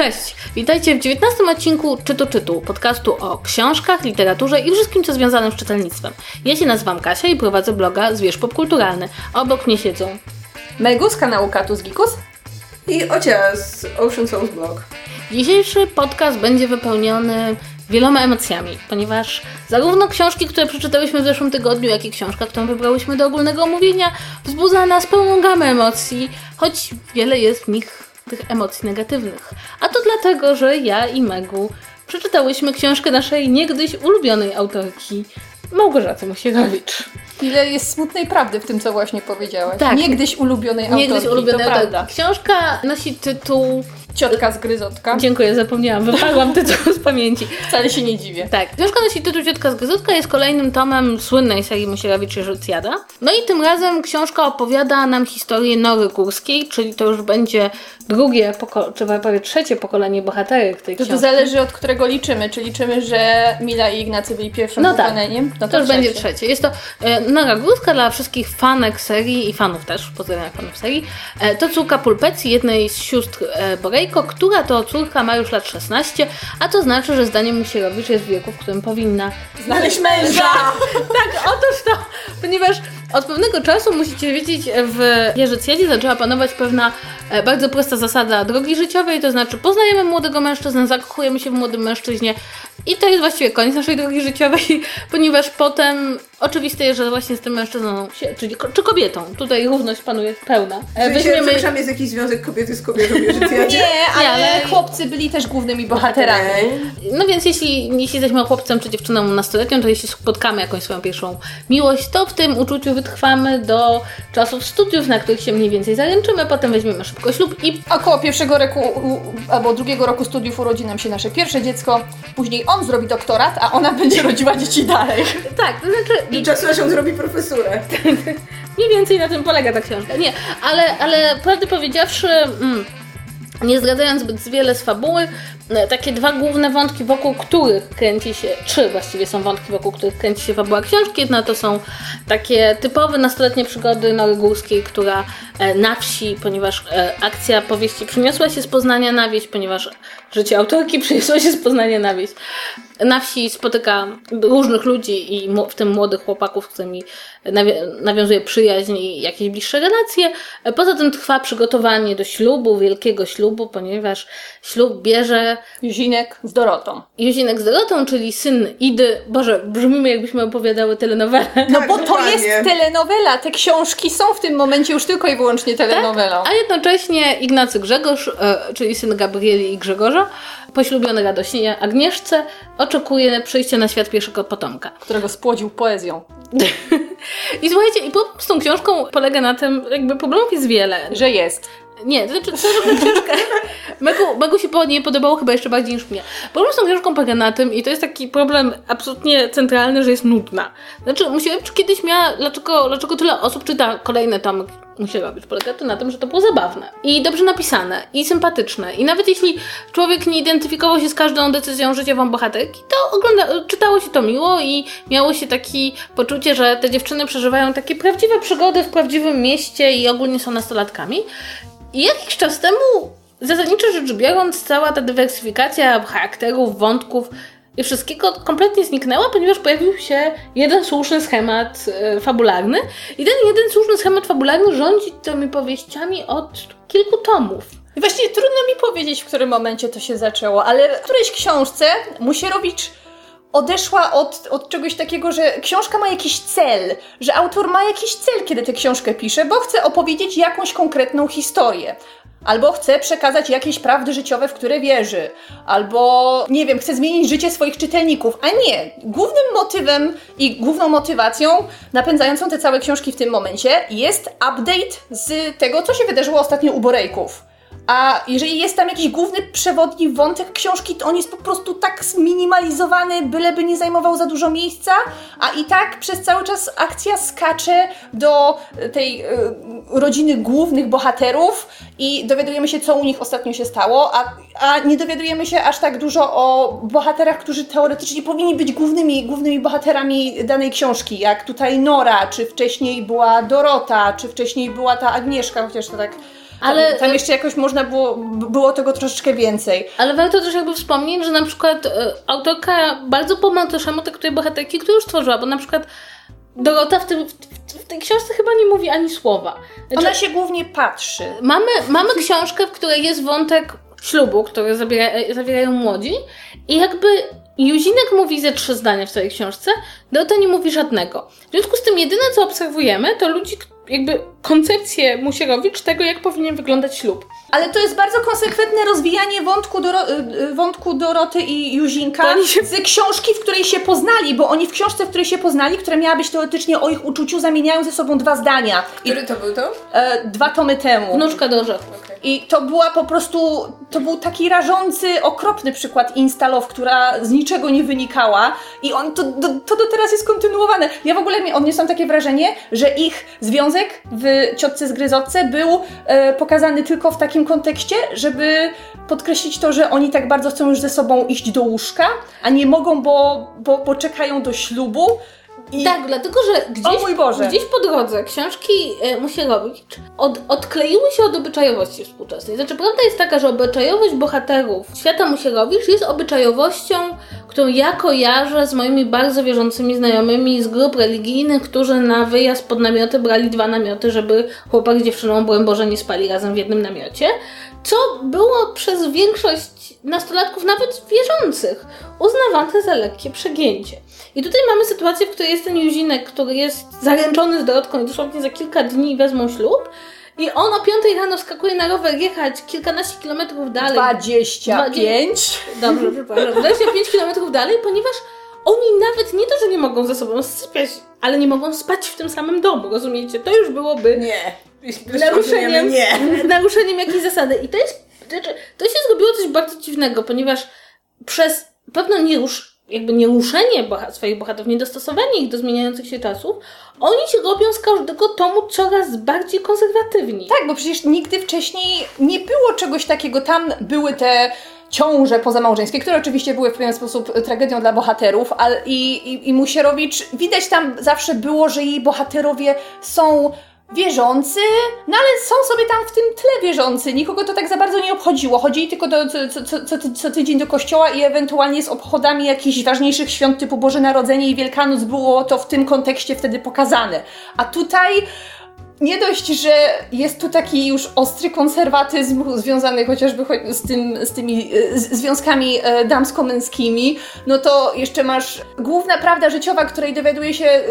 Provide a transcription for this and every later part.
Cześć! Witajcie w 19 odcinku Czytu Czytu, podcastu o książkach, literaturze i wszystkim, co związane z czytelnictwem. Ja się nazywam Kasia i prowadzę bloga Zwierz Popkulturalny. Obok mnie siedzą Megus, kanału Katus Gikus i Ocia z Ocean Souls Blog. Dzisiejszy podcast będzie wypełniony wieloma emocjami, ponieważ zarówno książki, które przeczytałyśmy w zeszłym tygodniu, jak i książka, którą wybrałyśmy do ogólnego omówienia, wzbudza nas pełną gamę emocji, choć wiele jest w nich tych emocji negatywnych. A to dlatego, że ja i Megu przeczytałyśmy książkę naszej niegdyś ulubionej autorki Małgorzaty Musierowicz. Ile jest smutnej prawdy w tym, co właśnie powiedziałaś. Tak. Niegdyś ulubionej autorki, Niegdyś ulubionej autorki. Książka nosi tytuł Ciotka z Gryzotka. Dziękuję, zapomniałam, wypadłam tytuł z pamięci. Wcale się nie dziwię. Tak. Książka nosi tytuł Ciotka z Gryzotka, jest kolejnym tomem słynnej serii Musierowicz i Żucjada. No i tym razem książka opowiada nam historię Nory Kurskiej, czyli to już będzie drugie, czy prawie trzecie pokolenie bohaterek tej to książki. To zależy od którego liczymy. Czy liczymy, że Mila i Ignacy byli pierwszym no tak. pokoleniem? No to, to już trzecie. będzie trzecie. Jest to e, Nora Górska dla wszystkich fanek serii i fanów też, pozdrawiam fanów serii. E, to córka Pulpecji, jednej z sióstr e, Borejko, która to córka ma już lat 16, a to znaczy, że zdaniem Musierowicz jest w wieku, w którym powinna znaleźć męża. tak, otóż to, ponieważ od pewnego czasu musicie wiedzieć, w Jerzycjedzie zaczęła panować pewna e, bardzo prosta zasada drogi życiowej, to znaczy poznajemy młodego mężczyznę, zakochujemy się w młodym mężczyźnie i to jest właściwie koniec naszej drogi życiowej, ponieważ potem oczywiste jest, że właśnie z tym mężczyzną, się, czyli, czy kobietą, tutaj równość panuje pełna. E, weźmiemy... Przepraszam, jest jakiś związek kobiety z kobietą w Nie, ale, ale chłopcy byli też głównymi bohaterami. No więc jeśli, jeśli jesteśmy chłopcem czy dziewczyną nastoletnią, to jeśli spotkamy jakąś swoją pierwszą miłość, to w tym uczuciu wytrwamy do czasów studiów, na których się mniej więcej zaręczymy, potem weźmiemy szybko ślub i... Około pierwszego roku albo drugiego roku studiów urodzi nam się nasze pierwsze dziecko, później on zrobi doktorat, a ona będzie rodziła dzieci dalej. Tak, to znaczy... I czasu się zrobi profesurę. Mniej więcej na tym polega ta książka. Nie, ale, ale prawdę powiedziawszy... Mm, nie zdradzając zbyt wiele z fabuły, e, takie dwa główne wątki, wokół których kręci się, trzy właściwie są wątki, wokół których kręci się fabuła książki. Jedna to są takie typowe nastoletnie przygody Nory Górskiej, która e, na wsi, ponieważ e, akcja powieści przyniosła się z Poznania na wieś, ponieważ życie autorki przyniosło się z Poznania na wieś. Na wsi spotyka różnych ludzi i w tym młodych chłopaków, z którymi nawiązuje przyjaźń i jakieś bliższe relacje. Poza tym trwa przygotowanie do ślubu, wielkiego ślubu, ponieważ ślub bierze Juzinek z Dorotą. Juzinek z Dorotą, czyli syn Idy. Boże, brzmimy jakbyśmy opowiadały telenowelę. No tak, bo to jest telenowela. Te książki są w tym momencie już tylko i wyłącznie telenowelą. Tak? A jednocześnie Ignacy Grzegorz, e, czyli syn Gabrieli i Grzegorza, poślubiony radośnie Agnieszce, oczekuje przyjścia na świat pierwszego potomka. Którego spłodził poezją. I słuchajcie, i problem z tą książką polega na tym, jakby problemów jest wiele. Że jest. Nie, to znaczy, to książka. Megu, Megu się nie podobało chyba jeszcze bardziej niż mnie. Problem z tą książką polega na tym, i to jest taki problem absolutnie centralny, że jest nudna. Znaczy, musiałem, czy kiedyś miała, dlaczego, dlaczego tyle osób czyta kolejne tomy musiała być. Polega to na tym, że to było zabawne i dobrze napisane i sympatyczne. I nawet jeśli człowiek nie identyfikował się z każdą decyzją życiową bohaterki, to ogląda, czytało się to miło i miało się takie poczucie, że te dziewczyny przeżywają takie prawdziwe przygody w prawdziwym mieście i ogólnie są nastolatkami. I jakiś czas temu, zasadniczo rzecz biorąc, cała ta dywersyfikacja charakterów, wątków i wszystkiego kompletnie zniknęła, ponieważ pojawił się jeden słuszny schemat e, fabularny. I ten jeden słuszny schemat fabularny rządzi tymi powieściami od kilku tomów. I właściwie trudno mi powiedzieć, w którym momencie to się zaczęło, ale w którejś książce Musierowicz odeszła od, od czegoś takiego, że książka ma jakiś cel, że autor ma jakiś cel, kiedy tę książkę pisze, bo chce opowiedzieć jakąś konkretną historię. Albo chce przekazać jakieś prawdy życiowe, w które wierzy, albo nie wiem, chce zmienić życie swoich czytelników. A nie, głównym motywem i główną motywacją napędzającą te całe książki w tym momencie jest update z tego, co się wydarzyło ostatnio u Borejków. A jeżeli jest tam jakiś główny przewodni wątek książki, to on jest po prostu tak zminimalizowany, byleby nie zajmował za dużo miejsca, a i tak przez cały czas akcja skacze do tej y, rodziny głównych bohaterów i dowiadujemy się, co u nich ostatnio się stało, a, a nie dowiadujemy się aż tak dużo o bohaterach, którzy teoretycznie powinni być głównymi, głównymi bohaterami danej książki, jak tutaj Nora, czy wcześniej była Dorota, czy wcześniej była ta Agnieszka, chociaż to tak Ale, Tam jeszcze jakoś można było, było tego troszeczkę więcej. ale warto też jakby wspomnieć, że na przykład e, autorka bardzo po macoszemu traktuje bohaterki, które już stworzyła, bo na przykład Dorota w, tym, w, tej książce chyba nie mówi ani słowa. Znaczy, Ona się głównie patrzy. Mamy, mamy książkę, w której jest wątek ślubu, który zabiera, zawierają młodzi i jakby Juzinek mówi ze trzy zdania w swojej książce, Dorota nie mówi żadnego. W związku z tym jedyne, co obserwujemy, to ludzi, jakby koncepcję Musierowicz tego, jak powinien wyglądać ślub. Ale to jest bardzo konsekwentne rozwijanie wątku, Doro y, y, wątku Doroty i Juzinka się- z książki, w której się poznali, bo oni w książce, w której się poznali, która miała być teoretycznie o ich uczuciu, zamieniają ze sobą dwa zdania. I, Który to był to? e, dwa tomy temu. Wnuczka do orzechów. I to była po prostu, to był taki rażący, okropny przykład instalow, która z niczego nie wynikała i on, to, do, to do teraz jest kontynuowane. Ja w ogóle odniosłam takie wrażenie, że ich związek w Ciotce z Gryzotce był e, pokazany tylko w takim kontekście, żeby podkreślić to, że oni tak bardzo chcą już ze sobą iść do łóżka, a nie mogą, bo, bo, bo czekają do ślubu. I Tak, dlatego, że gdzieś, gdzieś po drodze książki e, Musierowicz od, odkleiły się od obyczajowości współczesnej. Znaczy, prawda jest taka, że obyczajowość bohaterów świata Musierowicz jest obyczajowością, którą ja kojarzę z moimi bardzo wierzącymi znajomymi z grup religijnych, którzy na wyjazd pod namioty brali dwa namioty, żeby chłopak z dziewczyną, broń Boże, nie spali razem w jednym namiocie. Co było przez większość nastolatków, nawet wierzących, uznawane za lekkie przegięcie. I tutaj mamy sytuację, w której jest ten Juzinek, który jest zaręczony z Dorotką i dosłownie za kilka dni wezmą ślub. I on o 5 rano skakuje na rower jechać kilkanaście kilometrów dalej. 25. Dobrze, przepraszam. 25 kilometrów dalej, ponieważ oni nawet nie to, że nie mogą ze sobą sypiać, ale nie mogą spać w tym samym domu, rozumiecie? To już byłoby Nie. naruszeniem, Nie. naruszeniem jakiejś zasady. I to jest, to się zrobiło coś bardzo dziwnego, ponieważ przez pewne nierusz, jakby nieruszenie boha- swoich bohaterów, niedostosowanie ich do zmieniających się czasów, oni się robią z każdego tomu coraz bardziej konserwatywni. Tak, bo przecież nigdy wcześniej nie było czegoś takiego. Tam były te ciąże pozamałżeńskie, które oczywiście były w pewien sposób tragedią dla bohaterów, ale i, i, i Musierowicz, widać tam zawsze było, że jej bohaterowie są wierzący, no ale są sobie tam w tym tle wierzący. Nikogo to tak za bardzo nie obchodziło. Chodzili tylko do, co, co, co, co, ty- co tydzień do kościoła i ewentualnie z obchodami jakichś ważniejszych świąt typu Boże Narodzenie i Wielkanoc było to w tym kontekście wtedy pokazane. A tutaj nie dość, że jest tu taki już ostry konserwatyzm związany chociażby cho- z, tym, z tymi e, związkami e, damsko-męskimi, no to jeszcze masz główna prawda życiowa, której dowiaduje się e,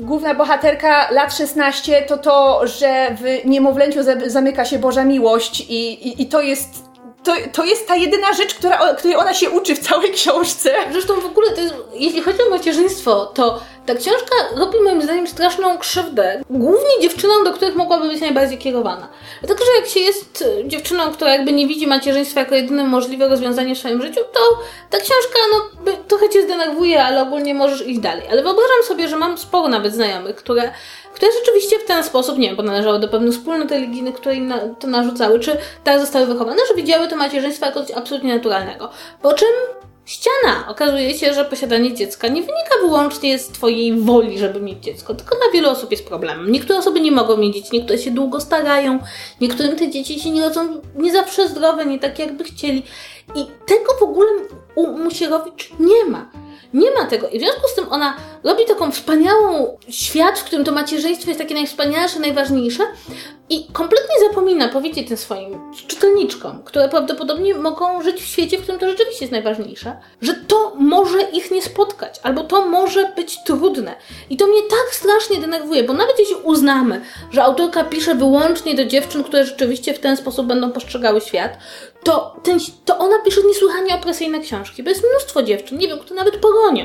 główna bohaterka lat 16, to to, że w niemowlęciu za- zamyka się Boża miłość i, i, i to jest to, to jest ta jedyna rzecz, która, której ona się uczy w całej książce. Zresztą w ogóle, jest, jeśli chodzi o macierzyństwo, to ta książka robi moim zdaniem straszną krzywdę. Głównie dziewczynom, do których mogłaby być najbardziej kierowana. Dlatego, że jak się jest e, dziewczyną, która jakby nie widzi macierzyństwa jako jedyne możliwe rozwiązanie w swoim życiu, to ta książka no, trochę cię zdenerwuje, ale ogólnie możesz iść dalej. Ale wyobrażam sobie, że mam sporo nawet znajomych, które, które rzeczywiście w ten sposób, nie wiem, bo należały do pewnych wspólnot religijnych, które im na, to narzucały, czy tak zostały wychowane, że widziały to macierzyństwo jako coś absolutnie naturalnego. Po czym ściana. Okazuje się, że posiadanie dziecka nie wynika wyłącznie z Twojej woli, żeby mieć dziecko, tylko dla wielu osób jest problemem. Niektóre osoby nie mogą mieć dzieci, niektóre się długo starają, niektórym te dzieci się nie rodzą nie zawsze zdrowe, nie tak jakby chcieli. I tego w ogóle u Musierowicz nie ma. Nie ma tego. I w związku z tym ona robi taką wspaniałą świat, w którym to macierzyństwo jest takie najwspanialsze, najważniejsze i kompletnie zapomina powiedzieć tym swoim czytelniczkom, które prawdopodobnie mogą żyć w świecie, w którym to rzeczywiście jest najważniejsze, że to może ich nie spotkać, albo to może być trudne. I to mnie tak strasznie denerwuje, bo nawet jeśli uznamy, że autorka pisze wyłącznie do dziewczyn, które rzeczywiście w ten sposób będą postrzegały świat, to, ten, to ona pisze niesłychanie opresyjne książki, bo jest mnóstwo dziewczyn, nie wiem, które nawet pogonią.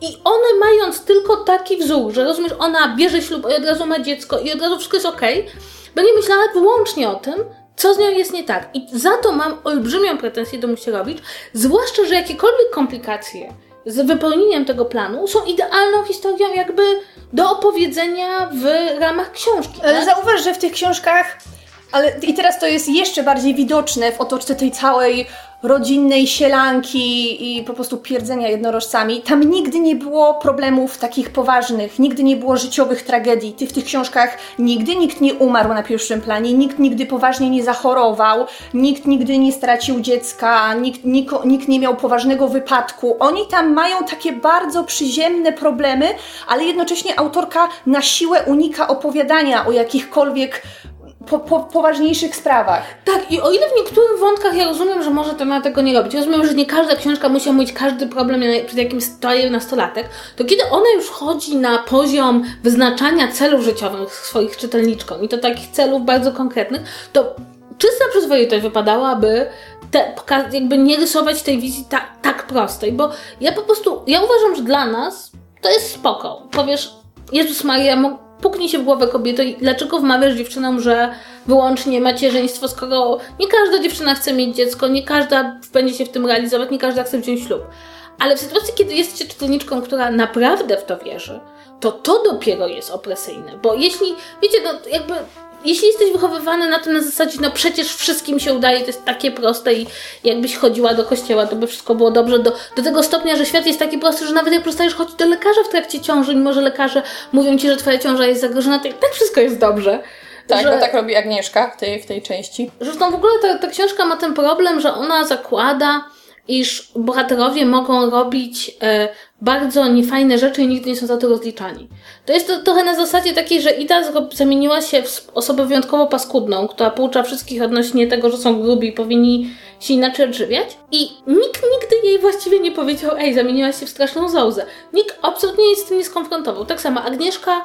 I one mając tylko taki wzór, że rozumiesz, ona bierze ślub i od razu ma dziecko i od razu wszystko jest okej, będzie myślała wyłącznie o tym, co z nią jest nie tak. I za to mam olbrzymią pretensję do Musierowicz, zwłaszcza, że jakiekolwiek komplikacje z wypełnieniem tego planu są idealną historią jakby do opowiedzenia w ramach książki. Ale Tak? zauważ, że w tych książkach, ale i teraz to jest jeszcze bardziej widoczne w otoczce tej całej rodzinnej sielanki i po prostu pierdzenia jednorożcami. Tam nigdy nie było problemów takich poważnych, nigdy nie było życiowych tragedii. Ty w tych książkach nigdy nikt nie umarł na pierwszym planie, nikt nigdy poważnie nie zachorował, nikt nigdy nie stracił dziecka, nikt, nikt, nikt nie miał poważnego wypadku. Oni tam mają takie bardzo przyziemne problemy, ale jednocześnie autorka na siłę unika opowiadania o jakichkolwiek po, po, poważniejszych sprawach. Tak, i o ile w niektórych wątkach ja rozumiem, że może temat tego nie robić, rozumiem, że nie każda książka musi omówić każdy problem, przed jakim stoi nastolatek, to kiedy ona już chodzi na poziom wyznaczania celów życiowych swoich czytelniczkom i to takich celów bardzo konkretnych, to czysta przyzwoitość wypadałaby te, jakby nie rysować tej wizji tak, tak prostej, bo ja po prostu, ja uważam, że dla nas to jest spoko. Powiesz, Jezus Maria, puknij się w głowę kobieto i dlaczego wmawiasz dziewczynom, że wyłącznie macierzyństwo, skoro nie każda dziewczyna chce mieć dziecko, nie każda będzie się w tym realizować, nie każda chce wziąć ślub. Ale w sytuacji, kiedy jesteście czytelniczką, która naprawdę w to wierzy, to to dopiero jest opresyjne. Bo jeśli, wiecie, no jakby jeśli jesteś wychowywany na tym na zasadzie, no przecież wszystkim się udaje, to jest takie proste i jakbyś chodziła do kościoła, to by wszystko było dobrze, do, do tego stopnia, że świat jest taki prosty, że nawet jak przestajesz chodzić do lekarza w trakcie ciąży, mimo że lekarze mówią ci, że twoja ciąża jest zagrożona, to tak wszystko jest dobrze. Tak, że, bo tak robi Agnieszka w tej, w tej części. Zresztą w ogóle ta, ta książka ma ten problem, że ona zakłada, iż bohaterowie mogą robić e, bardzo niefajne rzeczy i nigdy nie są za to rozliczani. To jest to, trochę na zasadzie takiej, że Ida zamieniła się w osobę wyjątkowo paskudną, która poucza wszystkich odnośnie tego, że są grubi i powinni się inaczej odżywiać. I nikt nigdy jej właściwie nie powiedział, ej, zamieniłaś się w straszną zołzę. Nikt absolutnie jej z tym nie skonfrontował. Tak samo Agnieszka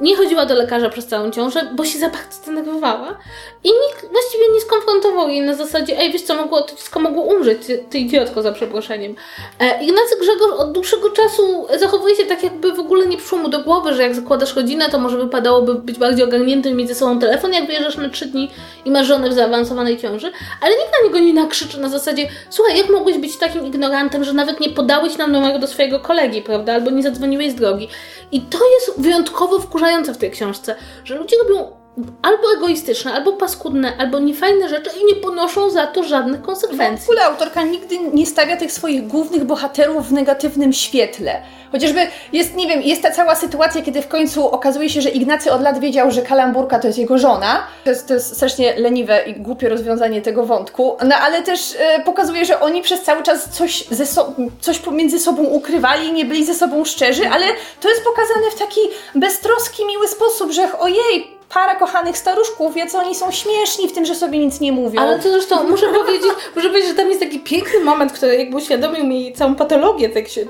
nie chodziła do lekarza przez całą ciążę, bo się za bardzo denerwowała i nikt właściwie nie skonfrontował jej na zasadzie, ej, wiesz co, mogło, to dziecko mogło umrzeć, ty, ty idiotko, za przeproszeniem. E, Ignacy Grzegorz od dłuższego czasu zachowuje się tak, jakby w ogóle nie przyszło mu do głowy, że jak zakładasz rodzinę, to może wypadałoby być bardziej ogarniętym mieć ze sobą telefon, jak wyjeżdżasz na trzy dni i masz żonę w zaawansowanej ciąży, ale nikt na niego nie nakrzyczy na zasadzie, słuchaj, jak mogłeś być takim ignorantem, że nawet nie podałeś nam numeru do swojego kolegi, prawda, albo nie zadzwoniłeś z drogi. I to jest wyjątkowo wkurzające w tej książce, że ludzie robią albo egoistyczne, albo paskudne, albo niefajne rzeczy i nie ponoszą za to żadnych konsekwencji. W ogóle autorka nigdy nie stawia tych swoich głównych bohaterów w negatywnym świetle. Chociażby jest, nie wiem, jest ta cała sytuacja, kiedy w końcu okazuje się, że Ignacy od lat wiedział, że Kalamburka to jest jego żona. To jest, to jest strasznie leniwe i głupie rozwiązanie tego wątku. No ale też e, pokazuje, że oni przez cały czas coś, ze so coś pomiędzy sobą ukrywali, nie byli ze sobą szczerzy, ale to jest pokazane w taki beztroski, miły sposób, że ojej, para kochanych staruszków wie, co oni są śmieszni w tym, że sobie nic nie mówią. Ale to zresztą muszę powiedzieć, muszę powiedzieć, że tam jest taki piękny moment, który jakby uświadomił mi całą patologię tak się,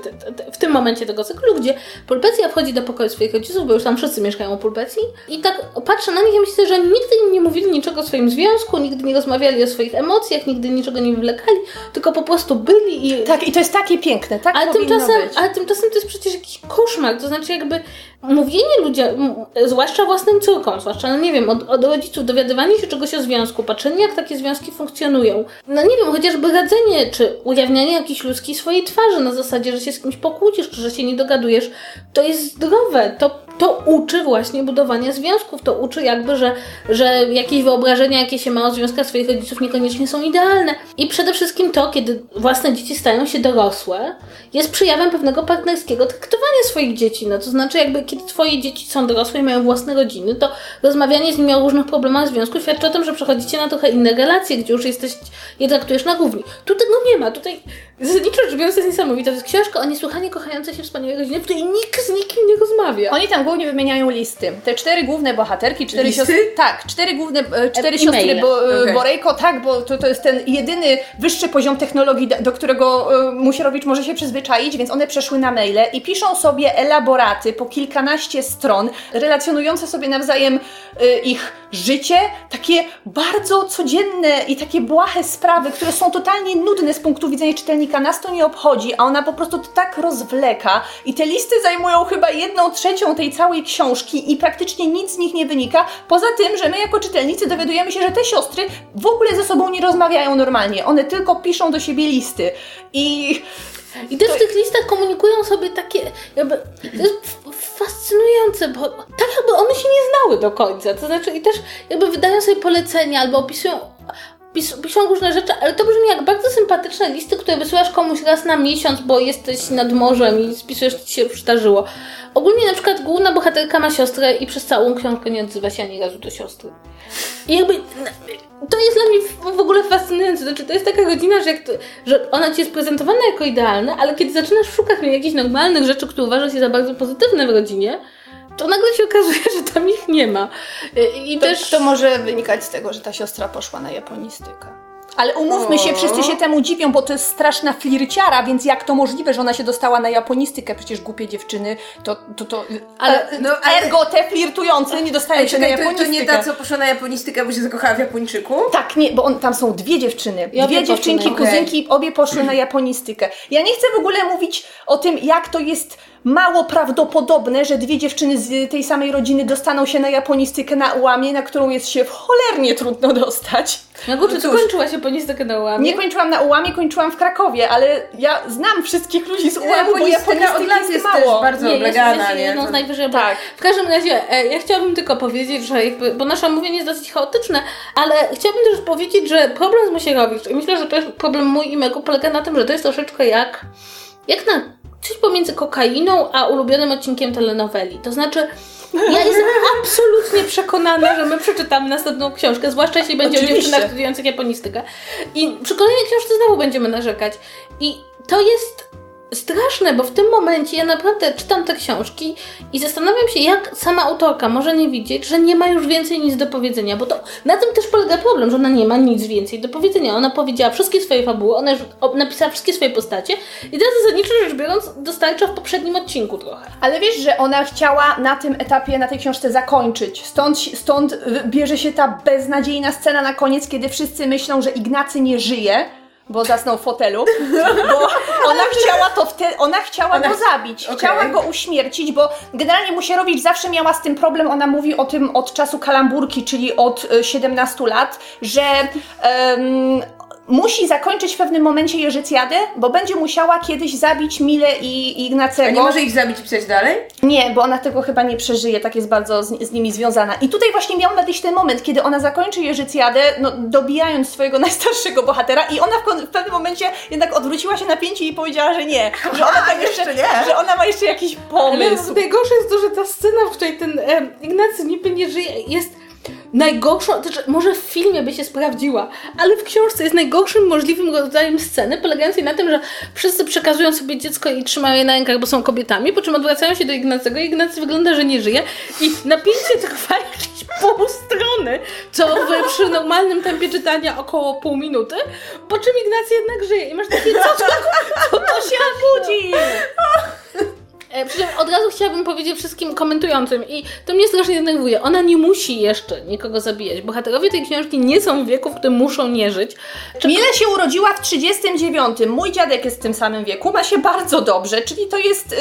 w tym momencie tego cyklu, gdzie Pulpecja wchodzi do pokoju swoich rodziców, bo już tam wszyscy mieszkają u Pulpecji i tak patrzę na nich i myślę, że nigdy nie mówili niczego o swoim związku, nigdy nie rozmawiali o swoich emocjach, nigdy niczego nie wywlekali, tylko po prostu byli i... Tak, i to jest takie piękne, tak ale tymczasem, być. Ale tymczasem to jest przecież jakiś koszmar, to znaczy jakby mówienie ludziom, zwłaszcza własnym córkom, zwłaszcza, no nie wiem, od, od, rodziców, dowiadywanie się czegoś o związku, patrzenie jak takie związki funkcjonują, no nie wiem, chociażby radzenie, czy ujawnianie jakiejś ludzkiej swojej twarzy na zasadzie, że się z kimś pokłócisz, czy że się nie dogadujesz, to jest zdrowe, to, to uczy właśnie budowania związków, to uczy jakby, że, że jakieś wyobrażenia, jakie się ma o związkach swoich rodziców niekoniecznie są idealne. I przede wszystkim to, kiedy własne dzieci stają się dorosłe, jest przejawem pewnego partnerskiego traktowania swoich dzieci, no to znaczy jakby kiedy twoje dzieci są dorosłe i mają własne rodziny, to rozmawianie z nimi o różnych problemach związku świadczy o tym, że przechodzicie na trochę inne relacje, gdzie już jesteś, je traktujesz na główni. Tu tego nie ma, tutaj zasadniczo rzecz biorąc jest niesamowite. To jest książka o niesłychanie kochającej się wspaniałej rodzinie, w której nikt z nikim nie rozmawia. Oni tam głównie wymieniają listy. Te cztery główne bohaterki, cztery listy? siostry. Tak, cztery główne, e, cztery e, siostry bo, e, okay. Borejko, tak, bo to, to jest ten jedyny wyższy poziom technologii, do którego Musierowicz może się przyzwyczaić, więc one przeszły na maile i piszą sobie elaboraty po kilkanaście stron, relacjonujące sobie nawzajem ich życie, takie bardzo codzienne i takie błahe sprawy, które są totalnie nudne z punktu widzenia czytelnika. Nas to nie obchodzi, a ona po prostu to tak rozwleka i te listy zajmują chyba jedną trzecią tej całej książki i praktycznie nic z nich nie wynika, poza tym, że my jako czytelnicy dowiadujemy się, że te siostry w ogóle ze sobą nie rozmawiają normalnie. One tylko piszą do siebie listy i i też to... w tych listach komunikują sobie takie, jakby, to jest fascynujące, bo tak jakby one się nie znały do końca, to znaczy i też jakby wydają sobie polecenia albo opisują pis, piszą różne rzeczy, ale to brzmi jak bardzo sympatyczne listy, które wysyłasz komuś raz na miesiąc, bo jesteś nad morzem i spisujesz, co ci się przydarzyło. Ogólnie na przykład główna bohaterka ma siostrę i przez całą książkę nie odzywa się ani razu do siostry. I jakby to jest dla mnie w- ogóle fascynujące. Znaczy, to jest taka rodzina, że, jak to, że ona ci jest prezentowana jako idealna, ale kiedy zaczynasz szukać jakichś normalnych rzeczy, które uważasz się za bardzo pozytywne w rodzinie, to nagle się okazuje, że tam ich nie ma. I, i To, też to może wynikać z tego, że ta siostra poszła na japonistykę. Ale umówmy się, wszyscy się temu dziwią, bo to jest straszna flirciara, więc jak to możliwe, że ona się dostała na japonistykę? Przecież głupie dziewczyny, to... to, to Ale- ale, no, ale- Ergo te flirtujące nie dostają się na czekaj, to, to japonistykę. nie ta, co poszła na japonistykę, bo się zakochała w Japończyku? Tak, nie, bo on, tam są dwie dziewczyny. I dwie poszły dziewczynki, na- kuzynki, obie poszły na japonistykę. Ja nie chcę w ogóle mówić o tym, jak to jest mało prawdopodobne, że dwie dziewczyny z tej samej rodziny dostaną się na japonistykę na ułamie, na którą jest się cholernie trudno dostać. Nagu, czy No cóż. kończyłaś japonistykę na łamie? Nie kończyłam na ułamie, kończyłam w Krakowie, ale ja znam wszystkich ludzi z ułamu, bo Japonistyka od lat jest mało. też bardzo nie, oblegana, jest nie? jedną z najwyżej Tak. W każdym razie, e, ja chciałabym tylko powiedzieć, że jakby, bo nasze omówienie jest dosyć chaotyczne, ale chciałabym też powiedzieć, że problem z Musierowicz, i myślę, że to jest problem mój i mego, polega na tym, że to jest troszeczkę jak, jak na coś pomiędzy kokainą a ulubionym odcinkiem telenoweli. To znaczy, ja jestem absolutnie przekonana, że my przeczytamy następną książkę, zwłaszcza jeśli będzie o Oczywiście. dziewczynach studiujących japonistykę. I przy kolejnej książce znowu będziemy narzekać. I to jest straszne, bo w tym momencie ja naprawdę czytam te książki i zastanawiam się, jak sama autorka może nie widzieć, że nie ma już więcej nic do powiedzenia, bo to na tym też polega problem, że ona nie ma nic więcej do powiedzenia. Ona powiedziała wszystkie swoje fabuły, ona już napisała wszystkie swoje postacie i teraz zasadniczo rzecz biorąc dostarcza w poprzednim odcinku trochę. Ale wiesz, że ona chciała na tym etapie, na tej książce zakończyć. Stąd, stąd bierze się ta beznadziejna scena na koniec, kiedy wszyscy myślą, że Ignacy nie żyje, bo zasnął w fotelu. Bo ona chciała to wtedy, ona chciała Ona go zabić, Okej. chciała go uśmiercić, bo generalnie Musierowicz zawsze miała z tym problem. Ona mówi o tym od czasu kalamburki, czyli od y, 17 lat, że em, musi zakończyć w pewnym momencie Jerzycjadę, bo będzie musiała kiedyś zabić Milę i Ignacego. A nie może ich zabić i pisać dalej? Nie, bo ona tego chyba nie przeżyje, tak jest bardzo z, z nimi związana. I tutaj właśnie miał nadejść ten moment, kiedy ona zakończy Jerzycjadę, no, dobijając swojego najstarszego bohatera i ona w, w pewnym momencie jednak odwróciła się na pięcie i powiedziała, że nie. Że ona, tam jeszcze, jeszcze nie. że ona ma jeszcze jakiś Ale pomysł. najgorsze jest to, że ta scena, w której ten e, Ignacy niby nie żyje, jest najgorszą, znaczy, może w filmie by się sprawdziła, ale w książce jest najgorszym możliwym rodzajem sceny, polegającej na tym, że wszyscy przekazują sobie dziecko i trzymają je na rękach, bo są kobietami, po czym odwracają się do Ignacego i Ignacy wygląda, że nie żyje i napięcie trwa jakieś pół strony, co w, przy normalnym tempie czytania około pół minuty, po czym Ignacy jednak żyje i masz takie, co, co, To się budzi! E, Przy czym od razu chciałabym powiedzieć wszystkim komentującym i to mnie strasznie denerwuje. Ona nie musi jeszcze nikogo zabijać. Bohaterowie tej książki nie są w wieku, w którym muszą nie żyć. Mile się urodziła w 39. Mój dziadek jest w tym samym wieku, ma się bardzo dobrze, czyli to jest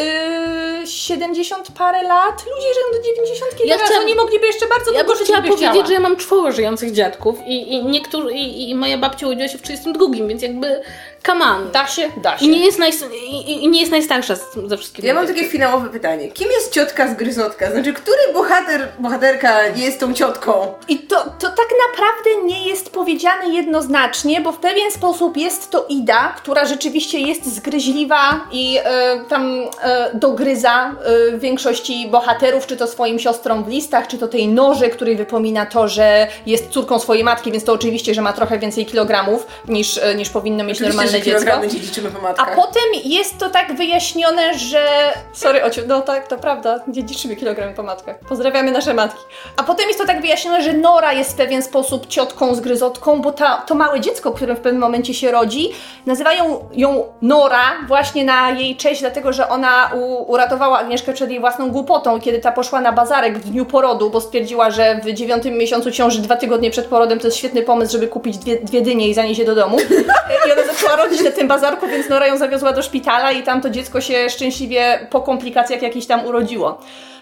yy, 70 parę lat. Ludzie żyją do 90 Ja teraz, chciałam- oni mogliby jeszcze bardzo Ja długo żyć, gdyby powiedzieć, chciała. że ja mam czworo żyjących dziadków i, i niektórzy, i, i moja babcia urodziła się w 32, więc jakby come on. Da się, da się. I nie jest, naj, i, i nie jest najstarsza ze wszystkich. Ja mam takie finałowe pytanie. Kim jest ciotka z gryzotka? Znaczy, który bohater, bohaterka jest tą ciotką? I to, to tak naprawdę nie jest powiedziane jednoznacznie, bo w pewien sposób jest to Ida, która rzeczywiście jest zgryźliwa i e, tam e, dogryza e, większości bohaterów, czy to swoim siostrom w listach, czy to tej noży, której wypomina to, że jest córką swojej matki, więc to oczywiście, że ma trochę więcej kilogramów niż, niż powinno mieć Oczywiście, normalne dziecko. kilogramy dziedziczymy po A matkach. potem jest to tak wyjaśnione, że. Sorry, Ociu, no tak, to prawda, dziedziczymy kilogramy po matkach. Pozdrawiamy nasze matki. A potem jest to tak wyjaśnione, że Nora jest w pewien sposób ciotką z gryzotką, bo ta, to małe dziecko, które w pewnym momencie się rodzi, nazywają ją Nora właśnie na jej cześć, dlatego że ona u, uratowała Agnieszkę przed jej własną głupotą, kiedy ta poszła na bazarek w dniu porodu, bo stwierdziła, że w dziewiątym miesiącu ciąży dwa tygodnie przed porodem to jest świetny pomysł, żeby kupić dwie, dwie dynie i zanieść je do domu. I ona zaczęła rodzić na tym bazarku, więc Nora ją zawiozła do szpitala i tam to dziecko się szczęśliwie po komplikacjach jakichś tam urodziło.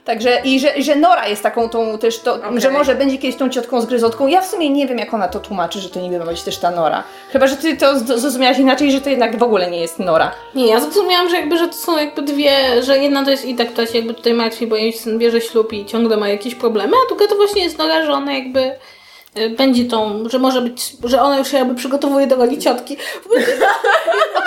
Także i że, że Nora jest taką tą też, to, Okej. że może będzie kiedyś tą ciotką z gryzotką. Ja w sumie nie wiem, jak ona to tłumaczy, że to niby ma być też ta Nora. Chyba, że ty to zrozumiałaś inaczej, że to jednak w ogóle nie jest Nora. Nie, ja zrozumiałam, że jakby, że to są jakby dwie, że jedna to jest Ida, która się jakby tutaj martwi, bo jej syn bierze ślub i ciągle ma jakieś problemy, a druga to właśnie jest Nora, że ona jakby będzie tą, że może być, że ona już się jakby przygotowuje do roli ciotki.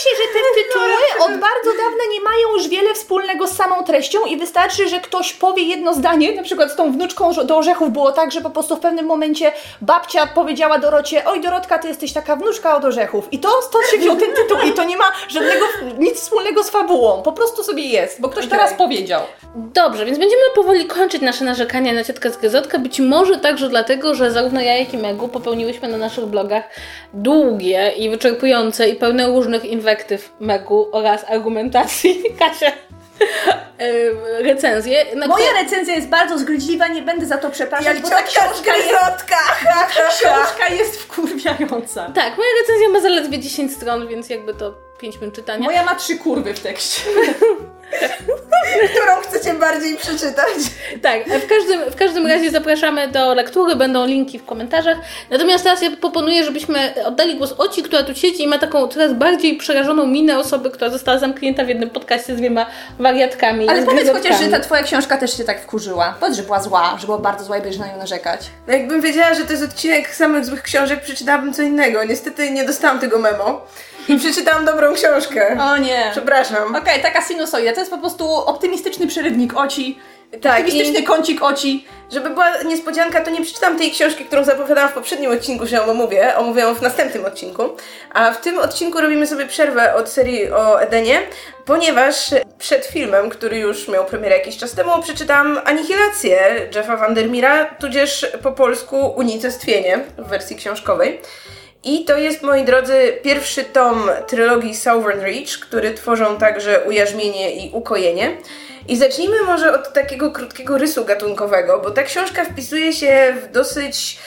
Się, że te tytuły od bardzo dawna nie mają już wiele wspólnego z samą treścią i wystarczy, że ktoś powie jedno zdanie, na przykład z tą wnuczką do orzechów było tak, że po prostu w pewnym momencie babcia powiedziała Dorocie, oj Dorotka, ty jesteś taka wnuczka od orzechów. I to stąd się wziął ten tytuł i to nie ma żadnego, nic wspólnego z fabułą, po prostu sobie jest, bo ktoś Okej. teraz powiedział. Dobrze, więc będziemy powoli kończyć nasze narzekania na ciotkę z gryzotkę. Być może także dlatego, że zarówno ja, jak i Megu popełniłyśmy na naszych blogach długie i wyczerpujące i pełne różnych inwektyw Megu oraz argumentacji Kasia em, recenzje. Na Moja które- recenzja jest bardzo zgryźliwa, nie będę za to przepraszać, Jak bo ta książka jest, ha, ha. książka jest wkurwiająca. Tak, moja recenzja ma zaledwie 10 stron, więc jakby to 5 minut czytania. Moja ma trzy kurwy w tekście. Którą chcecie bardziej przeczytać? Tak, w każdym, w każdym razie zapraszamy do lektury, będą linki w komentarzach. Natomiast teraz ja proponuję, żebyśmy oddali głos Oci, która tu siedzi i ma taką coraz bardziej przerażoną minę osoby, która została zamknięta w jednym podcaście z dwiema wariatkami. Ale powiedz gryzotkami. chociaż, że ta twoja książka też się tak wkurzyła. Powiedz, że była zła, że była bardzo zła i będziesz na nią narzekać. No jakbym wiedziała, że to jest odcinek samych złych książek, przeczytałabym co innego. Niestety nie dostałam tego memo i przeczytałam dobrą książkę. O nie. Przepraszam. Okej, taka sinusoida. To jest po prostu optymistyczny przerywnik oci. Tak, optymistyczny i- kącik oci. Żeby była niespodzianka, to nie przeczytam tej książki, którą zapowiadałam w poprzednim odcinku, że ją omówię. Omówię ją w następnym odcinku. A w tym odcinku robimy sobie przerwę od serii o Edenie, ponieważ przed filmem, który już miał premierę jakiś czas temu, przeczytałam Anihilację Jeffa Vandermeera, tudzież po polsku Unicestwienie w wersji książkowej. I to jest, moi drodzy, pierwszy tom trylogii Southern Reach, który tworzą także ujarzmienie i ukojenie. I zacznijmy może od takiego krótkiego rysu gatunkowego, bo ta książka wpisuje się w dosyć,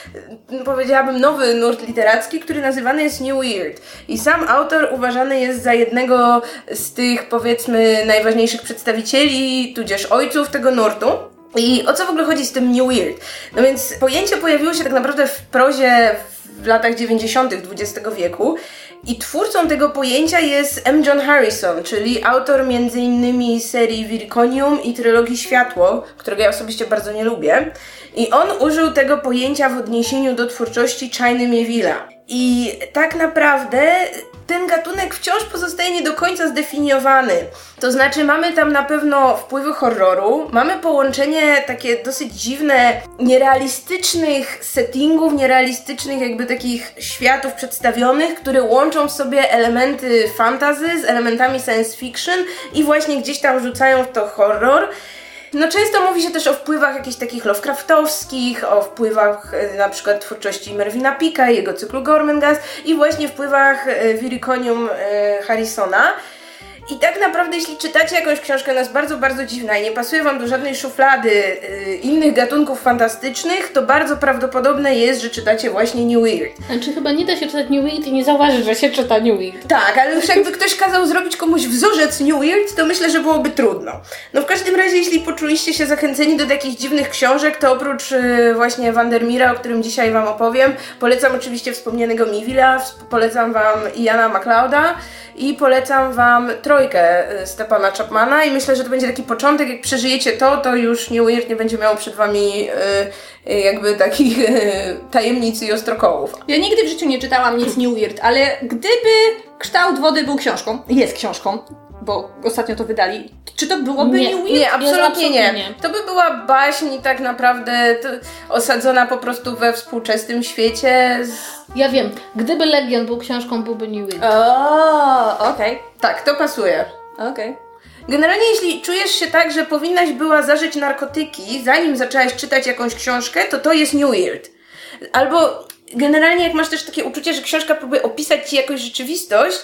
powiedziałabym, nowy nurt literacki, który nazywany jest New Weird. I sam autor uważany jest za jednego z tych, powiedzmy, najważniejszych przedstawicieli, tudzież ojców tego nurtu. I o co w ogóle chodzi z tym New Weird? No więc pojęcie pojawiło się tak naprawdę w prozie w latach 90. XX wieku i twórcą tego pojęcia jest M. John Harrison, czyli autor m.in. serii Virconium i trylogii Światło, którego ja osobiście bardzo nie lubię. I on użył tego pojęcia w odniesieniu do twórczości Chiny Mieville'a. I tak naprawdę ten gatunek wciąż pozostaje nie do końca zdefiniowany. To znaczy, mamy tam na pewno wpływy horroru, mamy połączenie takie dosyć dziwne, nierealistycznych settingów, nierealistycznych jakby takich światów przedstawionych, które łączą w sobie elementy fantasy z elementami science fiction i właśnie gdzieś tam rzucają w to horror. No często mówi się też o wpływach jakichś takich Lovecraftowskich, o wpływach e, na przykład twórczości Mervina Pika jego cyklu Gormenghast i właśnie wpływach e, Viriconium e, Harrisona. I tak naprawdę, jeśli czytacie jakąś książkę, ona jest bardzo, bardzo dziwna i nie pasuje Wam do żadnej szuflady y, innych gatunków fantastycznych, to bardzo prawdopodobne jest, że czytacie właśnie New Weird. Znaczy chyba nie da się czytać New Weird i nie zauważyć, że się czyta New Weird. Tak, ale już jakby ktoś kazał zrobić komuś wzorzec New Weird, to myślę, że byłoby trudno. No w każdym razie, jeśli poczuliście się zachęceni do takich dziwnych książek, to oprócz y, właśnie Vandermeera, o którym dzisiaj Wam opowiem, polecam oczywiście wspomnianego Miwila, polecam Wam Iana MacLeoda i polecam Wam y, Stepana Chapmana i myślę, że to będzie taki początek, jak przeżyjecie to, to już New Weird nie będzie miało przed Wami y, y, jakby takich y, tajemnic i ostrokołów. Ja nigdy w życiu nie czytałam nic New ale gdyby kształt wody był książką, jest książką, bo ostatnio to wydali, czy to byłoby Nie, New Weird? Nie, absolutnie absolutnie nie. nie. To by była baśń tak naprawdę osadzona po prostu we współczesnym świecie. Z... Ja wiem, gdyby Legion był książką, byłby New Weird. O, okej, Tak, to pasuje. okej. Generalnie jeśli czujesz się tak, że powinnaś była zażyć narkotyki, zanim zaczęłaś czytać jakąś książkę, to to jest New Weird. Albo generalnie jak masz też takie uczucie, że książka próbuje opisać ci jakąś rzeczywistość,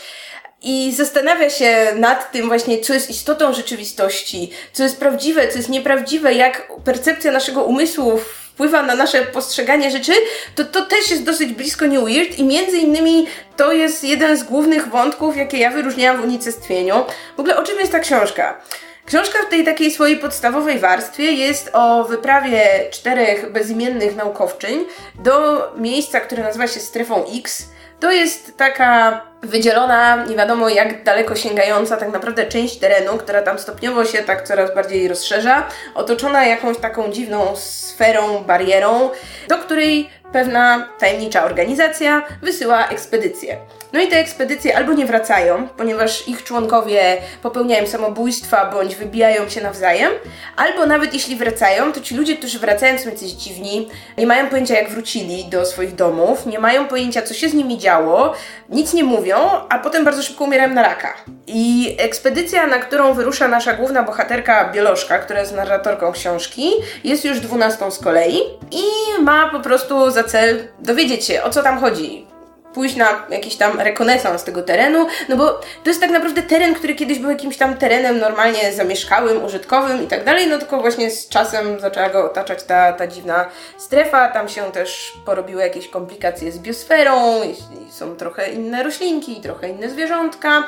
i zastanawia się nad tym właśnie, co jest istotą rzeczywistości, co jest prawdziwe, co jest nieprawdziwe, jak percepcja naszego umysłu wpływa na nasze postrzeganie rzeczy, to to też jest dosyć blisko New Weird i między innymi to jest jeden z głównych wątków, jakie ja wyróżniałam w unicestwieniu. W ogóle o czym jest ta książka? Książka w tej takiej swojej podstawowej warstwie jest o wyprawie czterech bezimiennych naukowczyń do miejsca, które nazywa się Strefą X. To jest taka wydzielona, nie wiadomo jak daleko sięgająca tak naprawdę część terenu, która tam stopniowo się tak coraz bardziej rozszerza, otoczona jakąś taką dziwną sferą, barierą, do której pewna tajemnicza organizacja wysyła ekspedycję. No i te ekspedycje albo nie wracają, ponieważ ich członkowie popełniają samobójstwa bądź wybijają się nawzajem, albo nawet jeśli wracają, to ci ludzie, którzy wracają są jacyś dziwni, nie mają pojęcia jak wrócili do swoich domów, nie mają pojęcia co się z nimi działo, nic nie mówią, a potem bardzo szybko umierają na raka. I ekspedycja, na którą wyrusza nasza główna bohaterka Biolożka, która jest narratorką książki, jest już dwunastą z kolei i ma po prostu za cel dowiedzieć się o co tam chodzi. Pójść na jakiś tam rekonesans tego terenu, no bo to jest tak naprawdę teren, który kiedyś był jakimś tam terenem normalnie zamieszkałym, użytkowym i tak dalej, no tylko właśnie z czasem zaczęła go otaczać ta, ta dziwna strefa, tam się też porobiły jakieś komplikacje z biosferą, są trochę inne roślinki, trochę inne zwierzątka,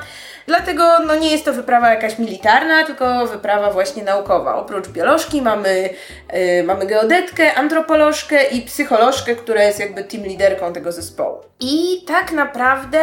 dlatego no nie jest to wyprawa jakaś militarna, tylko wyprawa właśnie naukowa. Oprócz biolożki mamy, yy, mamy geodetkę, antropolożkę i psycholożkę, która jest jakby team liderką tego zespołu. I tak naprawdę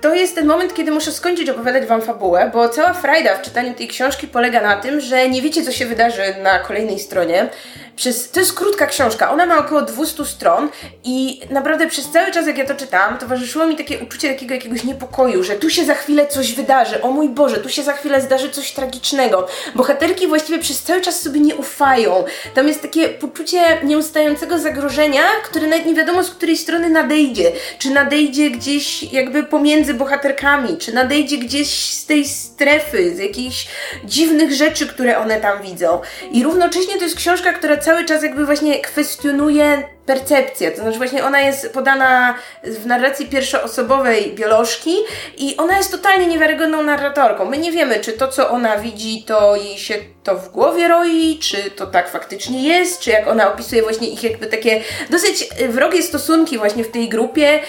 to jest ten moment, kiedy muszę skończyć opowiadać Wam fabułę, bo cała frajda w czytaniu tej książki polega na tym, że nie wiecie, co się wydarzy na kolejnej stronie. Przez, to jest krótka książka, ona ma około 200 stron i naprawdę przez cały czas, jak ja to czytałam, towarzyszyło mi takie uczucie takiego jakiegoś niepokoju, że tu się za chwilę coś wydarzy, o mój Boże, tu się za chwilę zdarzy coś tragicznego. Bohaterki właściwie przez cały czas sobie nie ufają. Tam jest takie poczucie nieustającego zagrożenia, które nawet nie wiadomo z której strony nadejdzie. Czy nadejdzie gdzieś jakby pomiędzy bohaterkami, czy nadejdzie gdzieś z tej strefy, z jakichś dziwnych rzeczy, które one tam widzą. I równocześnie to jest książka, która cały czas jakby właśnie kwestionuje percepcję, to znaczy właśnie ona jest podana w narracji pierwszoosobowej biolożki i ona jest totalnie niewiarygodną narratorką. My nie wiemy, czy to, co ona widzi, to jej się to w głowie roi, czy to tak faktycznie jest, czy jak ona opisuje właśnie ich jakby takie dosyć wrogie stosunki właśnie w tej grupie,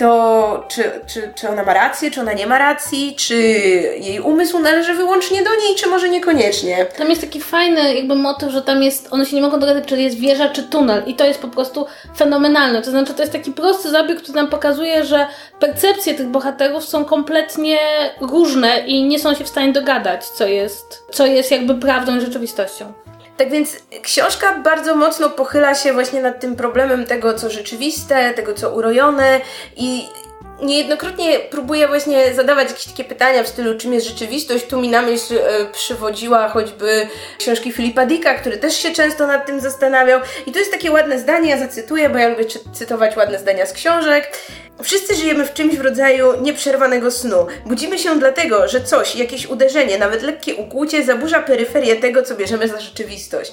to czy, czy, czy ona ma rację, czy ona nie ma racji, czy jej umysł należy wyłącznie do niej, czy może niekoniecznie. Tam jest taki fajny jakby motyw, że tam jest, one się nie mogą dogadać, czy jest wieża, czy tunel i to jest po prostu fenomenalne. To znaczy, to jest taki prosty zabieg, który nam pokazuje, że percepcje tych bohaterów są kompletnie różne i nie są się w stanie dogadać, co jest, co jest jakby prawdą i rzeczywistością. Tak więc książka bardzo mocno pochyla się właśnie nad tym problemem tego, co rzeczywiste, tego, co urojone i niejednokrotnie próbuję właśnie zadawać jakieś takie pytania w stylu, czym jest rzeczywistość. Tu mi na myśl e, przywodziła choćby książki Filipa Dicka, który też się często nad tym zastanawiał. I to jest takie ładne zdanie, ja zacytuję, bo ja lubię cytować ładne zdania z książek. Wszyscy żyjemy w czymś w rodzaju nieprzerwanego snu. Budzimy się dlatego, że coś, jakieś uderzenie, nawet lekkie ukłucie zaburza peryferię tego, co bierzemy za rzeczywistość.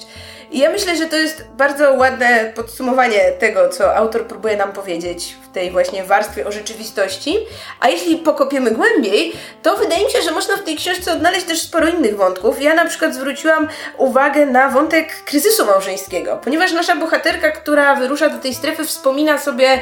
I ja myślę, że to jest bardzo ładne podsumowanie tego, co autor próbuje nam powiedzieć w tej właśnie warstwie o rzeczywistości. A jeśli pokopiemy głębiej, to wydaje mi się, że można w tej książce odnaleźć też sporo innych wątków. Ja na przykład zwróciłam uwagę na wątek kryzysu małżeńskiego, ponieważ nasza bohaterka, która wyrusza do tej strefy, wspomina sobie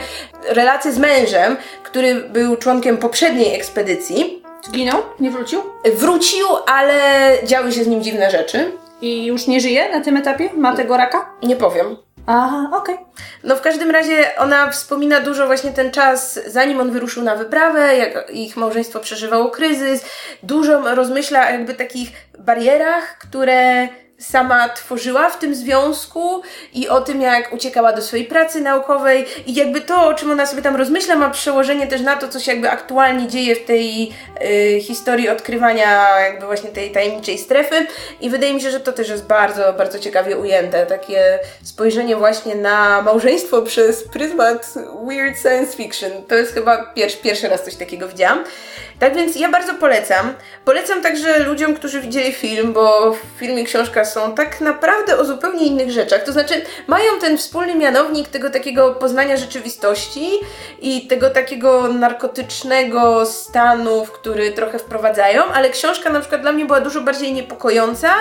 relację z mężem, który był członkiem poprzedniej ekspedycji. Zginął? Nie wrócił? Wrócił, ale działy się z nim dziwne rzeczy. I już nie żyje na tym etapie? Ma tego raka? Nie powiem. Aha, okej. Okay. No w każdym razie ona wspomina dużo właśnie ten czas, zanim on wyruszył na wyprawę, jak ich małżeństwo przeżywało kryzys. Dużo rozmyśla jakby takich barierach, które sama tworzyła w tym związku i o tym, jak uciekała do swojej pracy naukowej i jakby to, o czym ona sobie tam rozmyśla, ma przełożenie też na to, co się jakby aktualnie dzieje w tej y, historii odkrywania jakby właśnie tej tajemniczej strefy i wydaje mi się, że to też jest bardzo, bardzo ciekawie ujęte, takie spojrzenie właśnie na małżeństwo przez pryzmat weird science fiction. To jest chyba pierwszy, pierwszy raz coś takiego widziałam. Tak więc ja bardzo polecam. Polecam także ludziom, którzy widzieli film, bo w filmie książka są tak naprawdę o zupełnie innych rzeczach. To znaczy, mają ten wspólny mianownik tego takiego poznania rzeczywistości i tego takiego narkotycznego stanu, w który trochę wprowadzają, ale książka na przykład dla mnie była dużo bardziej niepokojąca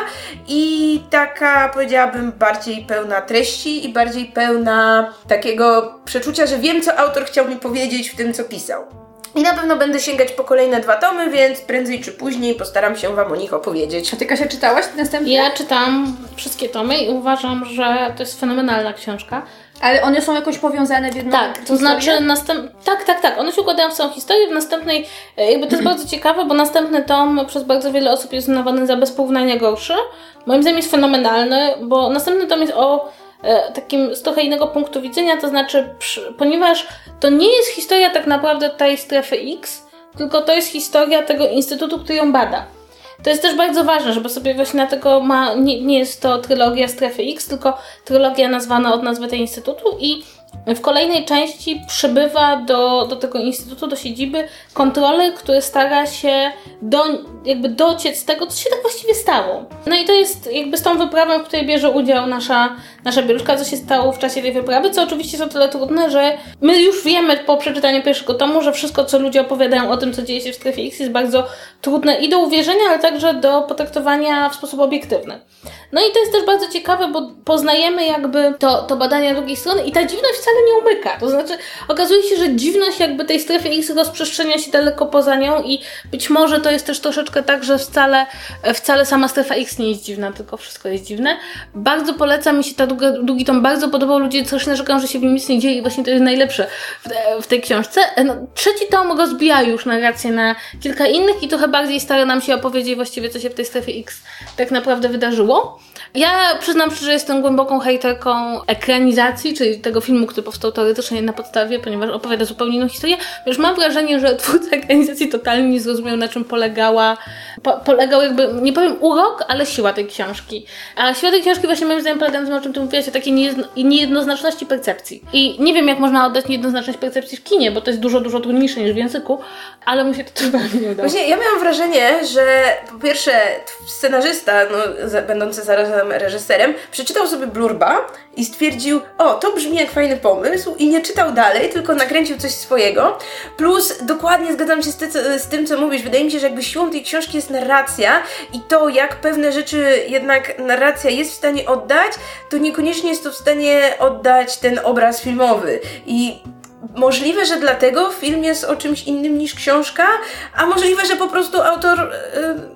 i taka, powiedziałabym, bardziej pełna treści i bardziej pełna takiego przeczucia, że wiem, co autor chciał mi powiedzieć w tym, co pisał. I na pewno będę sięgać po kolejne dwa tomy, więc prędzej czy później postaram się Wam o nich opowiedzieć. A Ty Kasia czytałaś następne? Ja czytam wszystkie tomy i uważam, że to jest fenomenalna książka. Ale one są jakoś powiązane w jedną Tak, to historię? znaczy następ... tak, tak, tak. One się układają w całą historię. W następnej, e, jakby to jest bardzo ciekawe, bo następny tom przez bardzo wiele osób jest uznawany za bez porównania gorszy. Moim zdaniem jest fenomenalny, bo następny tom jest o takim z trochę innego punktu widzenia, to znaczy, ponieważ to nie jest historia tak naprawdę tej strefy X, tylko to jest historia tego instytutu, który ją bada. To jest też bardzo ważne, żeby sobie właśnie na tego ma, nie, nie jest to trylogia strefy X, tylko trylogia nazwana od nazwy tego instytutu i w kolejnej części przybywa do, do tego instytutu, do siedziby kontroler, który stara się do, jakby dociec tego, co się tak właściwie stało. No i to jest jakby z tą wyprawą, w której bierze udział nasza, nasza bieluszka, co się stało w czasie tej wyprawy, co oczywiście jest o tyle trudne, że my już wiemy po przeczytaniu pierwszego tomu, że wszystko, co ludzie opowiadają o tym, co dzieje się w strefie X jest bardzo trudne i do uwierzenia, ale także do potraktowania w sposób obiektywny. No i to jest też bardzo ciekawe, bo poznajemy jakby to, to badania drugiej strony i ta dziwność wcale nie umyka. To znaczy, okazuje się, że dziwność jakby tej strefy X rozprzestrzenia się daleko poza nią i być może to jest też troszeczkę tak, że wcale, wcale sama strefa X nie jest dziwna, tylko wszystko jest dziwne. Bardzo polecam, mi się ta długa, długi tom bardzo podobał. Ludzie coś narzekają, że się w nim nic nie dzieje i właśnie to jest najlepsze w, w tej książce. No, trzeci tom rozbija już narrację na kilka innych i trochę bardziej stara nam się opowiedzieć właściwie, co się w tej strefie X tak naprawdę wydarzyło. Ja przyznam szczerze, że jestem głęboką hejterką ekranizacji, czyli tego filmu, który powstał teoretycznie na podstawie, ponieważ opowiada zupełnie inną historię. Wiesz, mam wrażenie, że twórca ekranizacji totalnie nie zrozumiał, na czym polegała, po, polegał jakby, nie powiem urok, ale siła tej książki. A siła tej książki właśnie moim zdaniem polega na tym, o czym ty mówiłaś, o takiej niejedno, niejednoznaczności percepcji. I nie wiem, jak można oddać niejednoznaczność percepcji w kinie, bo to jest dużo, dużo trudniejsze niż w języku, ale mu się to totalnie nie udało. Właśnie ja miałam wrażenie, że po pierwsze scenarzysta, no, będący zarazem reżyserem, przeczytał sobie blurba i stwierdził, o, to brzmi jak fajny pomysł i nie czytał dalej, tylko nakręcił coś swojego. Plus dokładnie zgadzam się z, ty, z tym, co mówisz. Wydaje mi się, że jakby siłą tej książki jest narracja i to, jak pewne rzeczy jednak narracja jest w stanie oddać, to niekoniecznie jest to w stanie oddać ten obraz filmowy. I Możliwe, że dlatego film jest o czymś innym niż książka, a możliwe, że po prostu autor,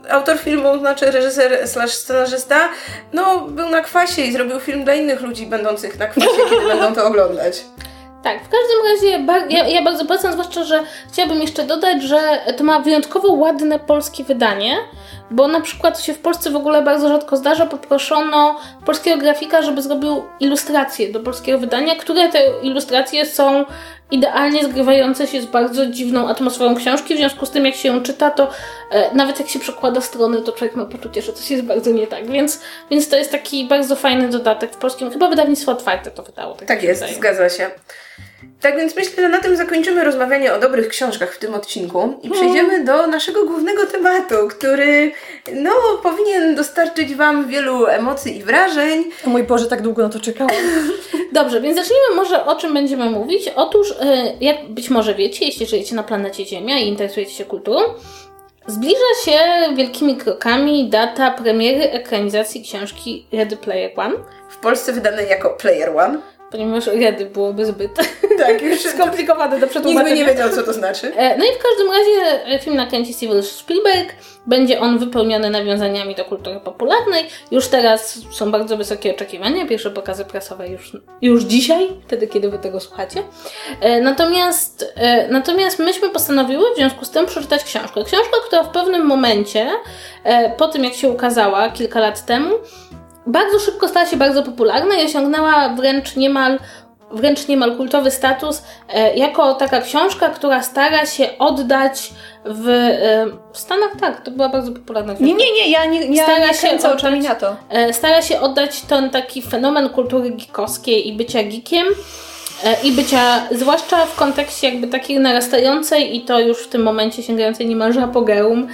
y, autor filmu, znaczy reżyser slash scenarzysta, no był na kwasie i zrobił film dla innych ludzi będących na kwasie, kiedy będą to oglądać. Tak, w każdym razie ja, ja bardzo polecam, zwłaszcza, że chciałabym jeszcze dodać, że to ma wyjątkowo ładne polskie wydanie, bo na przykład się w Polsce w ogóle bardzo rzadko zdarza, poproszono polskiego grafika, żeby zrobił ilustracje do polskiego wydania, które te ilustracje są idealnie zgrywające się z bardzo dziwną atmosferą książki, w związku z tym jak się ją czyta, to e, nawet jak się przekłada strony, to człowiek ma poczucie, że coś jest bardzo nie tak, więc, więc to jest taki bardzo fajny dodatek w polskim, chyba wydawnictwo otwarte to wydało. Tak, tak jest, wydaje. zgadza się. Tak więc myślę, że na tym zakończymy rozmawianie o dobrych książkach w tym odcinku i przejdziemy do naszego głównego tematu, który no powinien dostarczyć Wam wielu emocji i wrażeń. O mój Boże, tak długo na to czekałam. Dobrze, więc zacznijmy może o czym będziemy mówić. Otóż, e, jak być może wiecie, jeśli żyjecie na planecie Ziemia i interesujecie się kulturą, Zbliża się wielkimi krokami data premiery ekranizacji książki Ready Player One. W Polsce wydanej jako Player One ponieważ redy byłoby zbyt tak, już skomplikowane do przetłumaczenia. Nikt by nie wiedział, co to znaczy. E, no i w każdym razie e, film nakręci Steven Spielberg. Będzie on wypełniony nawiązaniami do kultury popularnej. Już teraz są bardzo wysokie oczekiwania. Pierwsze pokazy prasowe już, już dzisiaj, wtedy kiedy wy tego słuchacie. E, natomiast, natomiast myśmy postanowiły w związku z tym przeczytać książkę. Książkę, która w pewnym momencie, po tym jak się ukazała kilka lat temu, bardzo szybko stała się bardzo popularna i osiągnęła wręcz niemal wręcz niemal kultowy status e, jako taka książka, która stara się oddać w, e, w Stanach, tak, to była bardzo popularna książka. Nie, nie, nie, ja nie, ja stara nie się oddać, na to. E, stara się oddać ten taki fenomen kultury geekowskiej i bycia geekiem i bycia, zwłaszcza w kontekście jakby takiej narastającej i to już w tym momencie sięgającej niemalże apogeum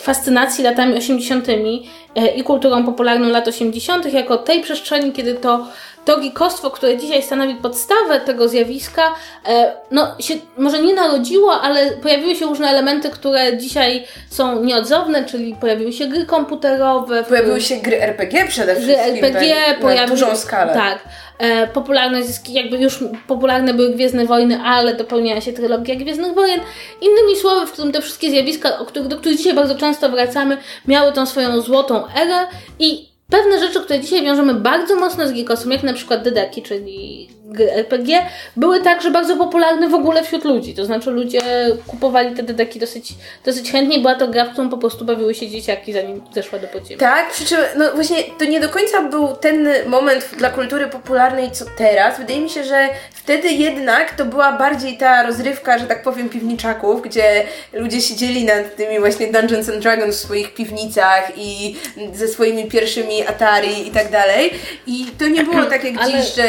fascynacji latami 80. E, i kulturą popularną lat 80., jako tej przestrzeni, kiedy to to geekostwo, które dzisiaj stanowi podstawę tego zjawiska, e, no się może nie narodziło, ale pojawiły się różne elementy, które dzisiaj są nieodzowne, czyli pojawiły się gry komputerowe. Pojawiły się gry RPG przede wszystkim. Gry RPG, tak, pojawiły, na dużą skalę. Tak. E, popularność, jakby już popularne były Gwiezdne Wojny, ale dopełniała się trylogia Gwiezdnych Wojen. Innymi słowy, w którym te wszystkie zjawiska, których, do których dzisiaj bardzo często wracamy, miały tą swoją złotą erę i pewne rzeczy, które dzisiaj wiążemy bardzo mocno z geekosem, jak na przykład dedeki, czyli RPG były także bardzo popularne w ogóle wśród ludzi. To znaczy ludzie kupowali te deki dosyć, dosyć chętnie. Była to gra, w którą po prostu bawiły się dzieciaki, zanim zeszła do podziemia. Tak, przy czym no właśnie to nie do końca był ten moment dla kultury popularnej co teraz. Wydaje mi się, że wtedy jednak to była bardziej ta rozrywka, że tak powiem, piwniczaków, gdzie ludzie siedzieli nad tymi właśnie Dungeons and Dragons w swoich piwnicach i ze swoimi pierwszymi Atari i tak dalej. I to nie było tak jak Ale- dziś, że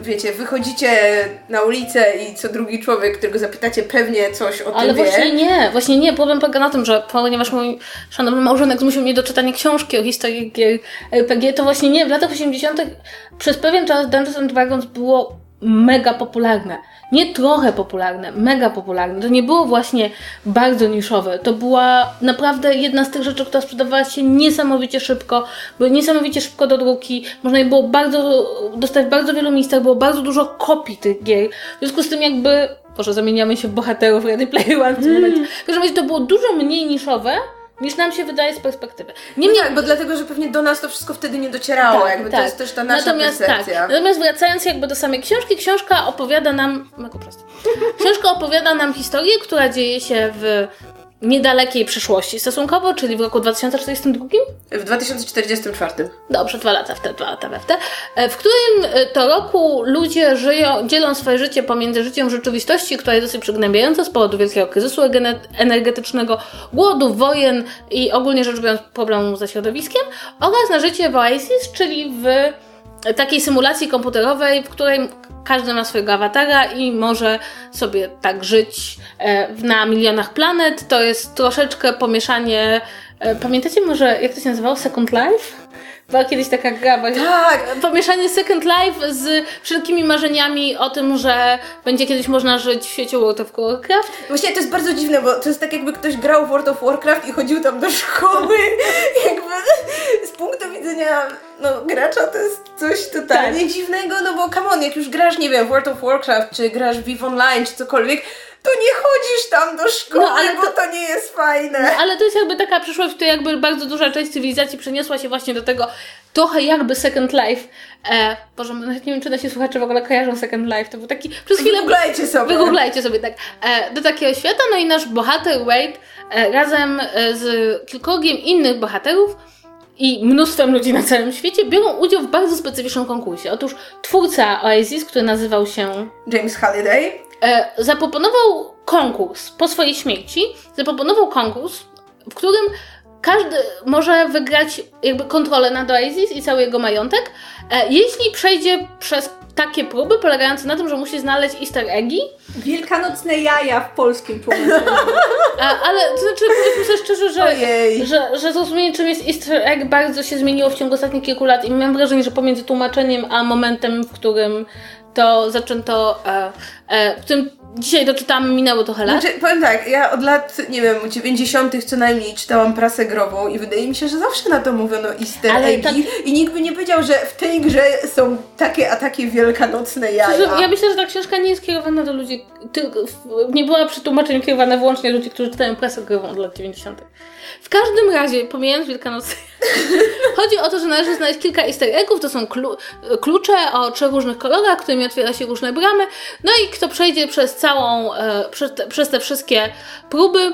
wiecie, wychodzicie na ulicę i co drugi człowiek, którego zapytacie, pewnie coś o Ale tym wie. właśnie nie, właśnie nie. Problem polega na tym, że ponieważ mój szanowny małżonek zmusił mnie do czytania książki o historii gier RPG, to właśnie nie. W latach 80. przez pewien czas Dungeons and Dragons było mega popularne. Nie trochę popularne, mega popularne. To nie było właśnie bardzo niszowe. To była naprawdę jedna z tych rzeczy, która sprzedawała się niesamowicie szybko, były niesamowicie szybko do druki. Można je było bardzo, dostać w bardzo wielu miejscach, było bardzo dużo kopii tych gier. W związku z tym jakby Boże, zamieniamy się w bohaterów Ready Player One w tym momencie. W każdym razie to było dużo mniej niszowe, niż nam się wydaje z perspektywy. Nie, Niemniej, tak, bo dlatego, że pewnie do nas to wszystko wtedy nie docierało, jakby to jest też ta nasza Natomiast percepcja. tak, natomiast wracając jakby do samej książki, książka opowiada nam, mega prosto, książka opowiada nam historię, która dzieje się w niedalekiej przyszłości stosunkowo, czyli w roku 2042. W 2044. Dobrze, dwa lata w te, dwa lata we w te. e, W którym e, to roku ludzie żyją, dzielą swoje życie pomiędzy życiem rzeczywistości, która jest dosyć przygnębiająca z powodu wielkiego kryzysu energetycznego, głodu, wojen i ogólnie rzecz biorąc problemów ze środowiskiem, oraz na życie w Oasis, czyli w takiej symulacji komputerowej, w której każdy ma swojego awatara i może sobie tak żyć e, na milionach planet. To jest troszeczkę pomieszanie. e, Pamiętacie może, jak to się nazywało? Second Life? Była kiedyś taka gra właśnie. Tak! Pomieszanie Second Life z wszelkimi marzeniami o tym, że będzie kiedyś można żyć w świecie World of Warcraft. Właśnie to jest bardzo dziwne, bo to jest tak jakby ktoś grał w World of Warcraft i chodził tam do szkoły. jakby z punktu widzenia no, gracza to jest coś totalnie Tak. dziwnego, no bo come on, jak już grasz, nie wiem, w World of Warcraft, czy grasz w EVE Online, czy cokolwiek, to nie chodzisz tam do szkoły, No, ale bo to- to... nie jest fajne. No, ale to jest jakby taka przyszłość, w której jakby bardzo duża część cywilizacji przeniosła się właśnie do tego trochę jakby Second Life. E, Boże, nawet nie wiem, czy nasi słuchacze w ogóle kojarzą Second Life. To był taki... Przez chwilę... Wygooglajcie sobie. Wygooglajcie sobie tak. E, do takiego świata, no i nasz bohater Wade e, razem e, z kilkorgiem innych bohaterów i mnóstwem ludzi na całym świecie biorą udział w bardzo specyficznym konkursie. Otóż twórca Oasis, który nazywał się James Halliday. e, zaproponował konkurs po swojej śmierci. Zaproponował konkurs, w którym każdy może wygrać jakby kontrolę nad Oasis i cały jego majątek, e, jeśli przejdzie przez takie próby polegające na tym, że musi znaleźć easter eggi, Wielkanocne jaja w polskim tłumaczeniu. a, ale to znaczy powiedzmy sobie szczerze, że, Ojej. że, że zrozumienie czym jest easter egg bardzo się zmieniło w ciągu ostatnich kilku lat i mam wrażenie, że pomiędzy tłumaczeniem a momentem, w którym to zaczęto, e, e, w którym dzisiaj to czytamy, minęło trochę lat. Znaczy, powiem tak, ja od lat, nie wiem, 90. co najmniej czytałam prasę grową i wydaje mi się, że zawsze na to mówiono easter Ale eggi tak- i nikt by nie powiedział, że w tej grze są takie a takie wielkanocne jaja. Szczerze, ja myślę, że ta książka nie jest kierowana do ludzi, nie była przy tłumaczeniu kierowana wyłącznie do ludzi, którzy czytają prasę grową od lat 90. W każdym razie, pomijając Wielkanoc, chodzi o to, że należy znaleźć kilka easter eggów, to są klu, klucze o trzech różnych kolorach, którymi otwiera się różne bramy, no i kto przejdzie przez całą, e, przez, te, przez te wszystkie próby,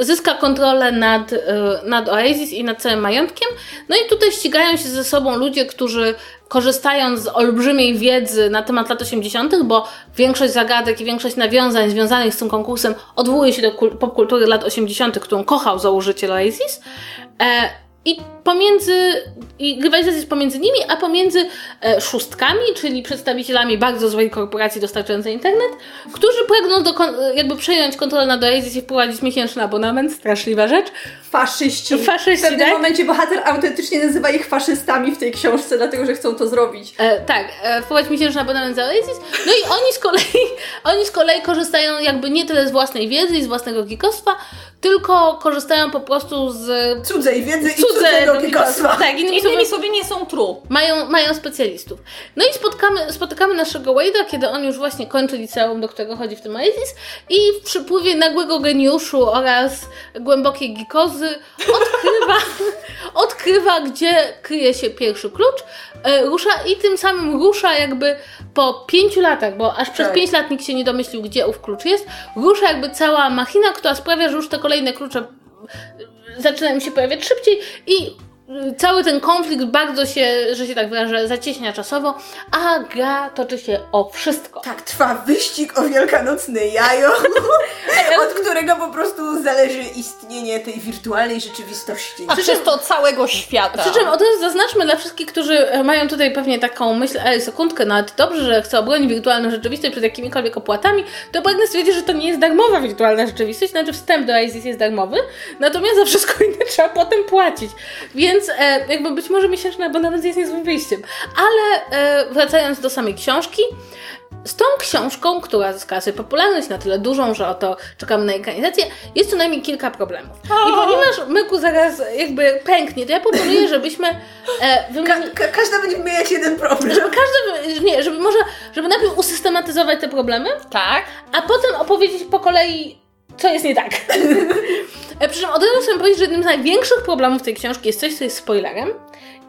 zyska kontrolę nad, e, nad Oasis i nad całym majątkiem. No i tutaj ścigają się ze sobą ludzie, którzy korzystając z olbrzymiej wiedzy na temat lat 80., bo większość zagadek i większość nawiązań związanych z tym konkursem odwołuje się do kul- popkultury lat 80., którą kochał założyciel Oasis. E, i pomiędzy, i rywalizacja jest pomiędzy nimi, a pomiędzy e, szóstkami, czyli przedstawicielami bardzo złej korporacji dostarczającej internet, którzy pragną do, kon- jakby przejąć kontrolę nad Oasis i wprowadzić miesięczny abonament, straszliwa rzecz. Faszyści. Faszyści, W pewnym tak? momencie bohater autentycznie nazywa ich faszystami w tej książce, dlatego że chcą to zrobić. E, tak, e, wprowadzić miesięczny abonament za Oasis. No i oni z kolei, oni z kolei korzystają jakby nie tyle z własnej wiedzy i z własnego geekostwa, tylko korzystają po prostu z Cudzej wiedzy i cudzej Cudzego geekostwa. Tak, innymi słowy, Innymi słowy nie są true. mają, mają specjalistów. No i spotkamy, spotykamy naszego Wade'a, kiedy on już właśnie kończy liceum, do którego chodzi w tym Oasis i w przypływie nagłego geniuszu oraz głębokiej gikozy odkrywa, odkrywa, gdzie kryje się pierwszy klucz, e, rusza i tym samym rusza jakby po pięciu latach, bo aż przez Tak. pięć lat nikt się nie domyślił, gdzie ów klucz jest, rusza jakby cała machina, która sprawia, że już te kolejne klucze zaczynają się pojawiać szybciej i cały ten konflikt bardzo się, że się tak wyrażę, zacieśnia czasowo, a gra toczy się o wszystko. Tak, trwa wyścig o wielkanocne jajo, od którego po prostu zależy istnienie tej wirtualnej rzeczywistości. A przez to całego świata. Przy czym od razu zaznaczmy dla wszystkich, którzy mają tutaj pewnie taką myśl, ej, sekundkę, nawet dobrze, że chcę obronić wirtualną rzeczywistość przed jakimikolwiek opłatami, to pragnę stwierdzić, że to nie jest darmowa wirtualna rzeczywistość, znaczy wstęp do Oasis jest darmowy, natomiast za wszystko inne trzeba potem płacić. Więc e, jakby być może miesięczny abonament jest niezłym wyjściem. Ale e, wracając do samej książki, z tą książką, która zyskała sobie popularność na tyle dużą, że oto czekamy na ekranizację, jest co najmniej kilka problemów. I ponieważ Myku zaraz jakby pęknie, to ja proponuję, żebyśmy e. Ka- ka- każda będzie mieć jeden problem. Żeby każdy, nie, żeby może, żeby najpierw usystematyzować te problemy, Tak. a potem opowiedzieć po kolei, co jest nie tak. Przy czym od razu chcę powiedzieć, że jednym z największych problemów tej książki jest coś, co jest spoilerem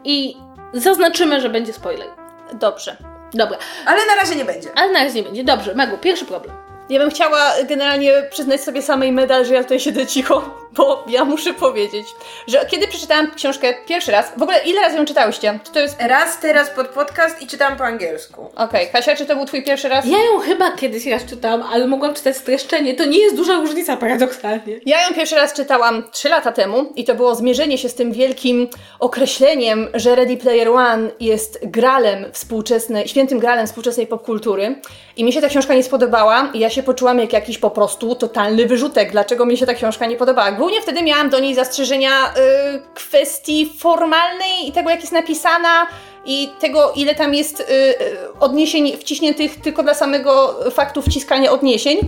i zaznaczymy, że będzie spoiler. Dobrze. Dobra, Ale na razie nie będzie. ale na razie nie będzie. Dobrze, Megu, pierwszy problem. Ja bym chciała generalnie przyznać sobie samej medal, że ja tutaj siedzę cicho, bo ja muszę powiedzieć, że kiedy przeczytałam książkę pierwszy raz, w ogóle ile razy ją czytałyście? Czy to jest... Raz teraz pod podcast i czytam po angielsku. Okej, Kasia, czy to był twój pierwszy raz? Ja ją chyba kiedyś raz czytałam, ale mogłam czytać streszczenie. To nie jest duża różnica, paradoksalnie. Ja ją pierwszy raz czytałam 3 lata temu i to było zmierzenie się z tym wielkim określeniem, że Ready Player One jest gralem współczesnej, świętym gralem współczesnej popkultury. I mi się ta książka nie spodobała i ja się poczułam jak jakiś po prostu totalny wyrzutek, dlaczego mi się ta książka nie podobała. Głównie wtedy miałam do niej zastrzeżenia y, kwestii formalnej i tego, jak jest napisana i tego, ile tam jest y, y, odniesień wciśniętych tylko dla samego faktu wciskania odniesień.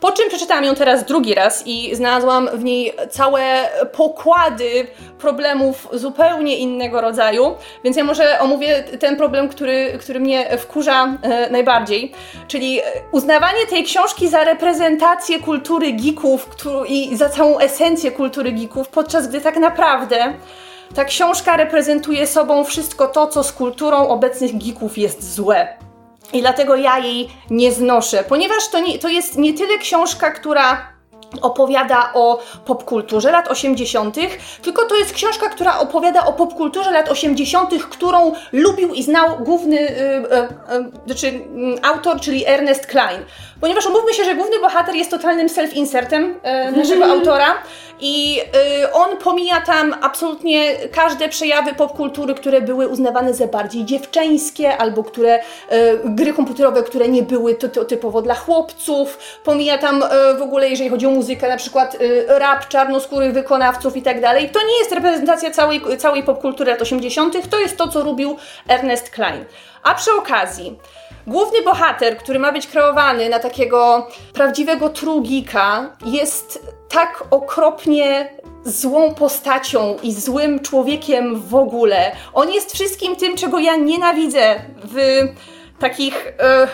Po czym przeczytałam ją teraz drugi raz i znalazłam w niej całe pokłady problemów zupełnie innego rodzaju. Więc ja może omówię ten problem, który, który mnie wkurza e, najbardziej. Czyli uznawanie tej książki za reprezentację kultury geeków i za całą esencję kultury geeków, podczas gdy tak naprawdę ta książka reprezentuje sobą wszystko to, co z kulturą obecnych geeków jest złe. I dlatego ja jej nie znoszę, ponieważ to, nie, to jest nie tyle książka, która opowiada o popkulturze lat 80., tylko to jest książka, która opowiada o popkulturze lat 80., którą lubił i znał główny y, y, y, znaczy, mm, autor, czyli Ernest Klein. Ponieważ umówmy się, że główny bohater jest totalnym self-insertem y, naszego autora i y, on pomija tam absolutnie każde przejawy popkultury, które były uznawane za bardziej dziewczęskie, albo które y, gry komputerowe, które nie były ty, ty, typowo dla chłopców. Pomija tam w ogóle, jeżeli chodzi o muzykę, na przykład rap czarnoskórych wykonawców i tak dalej. To nie jest reprezentacja całej, całej popkultury lat 80., to jest to, co robił Ernest Klein. A przy okazji, Główny bohater, który ma być kreowany na takiego prawdziwego trugika, jest tak okropnie złą postacią i złym człowiekiem w ogóle. On jest wszystkim tym, czego ja nienawidzę w takich e,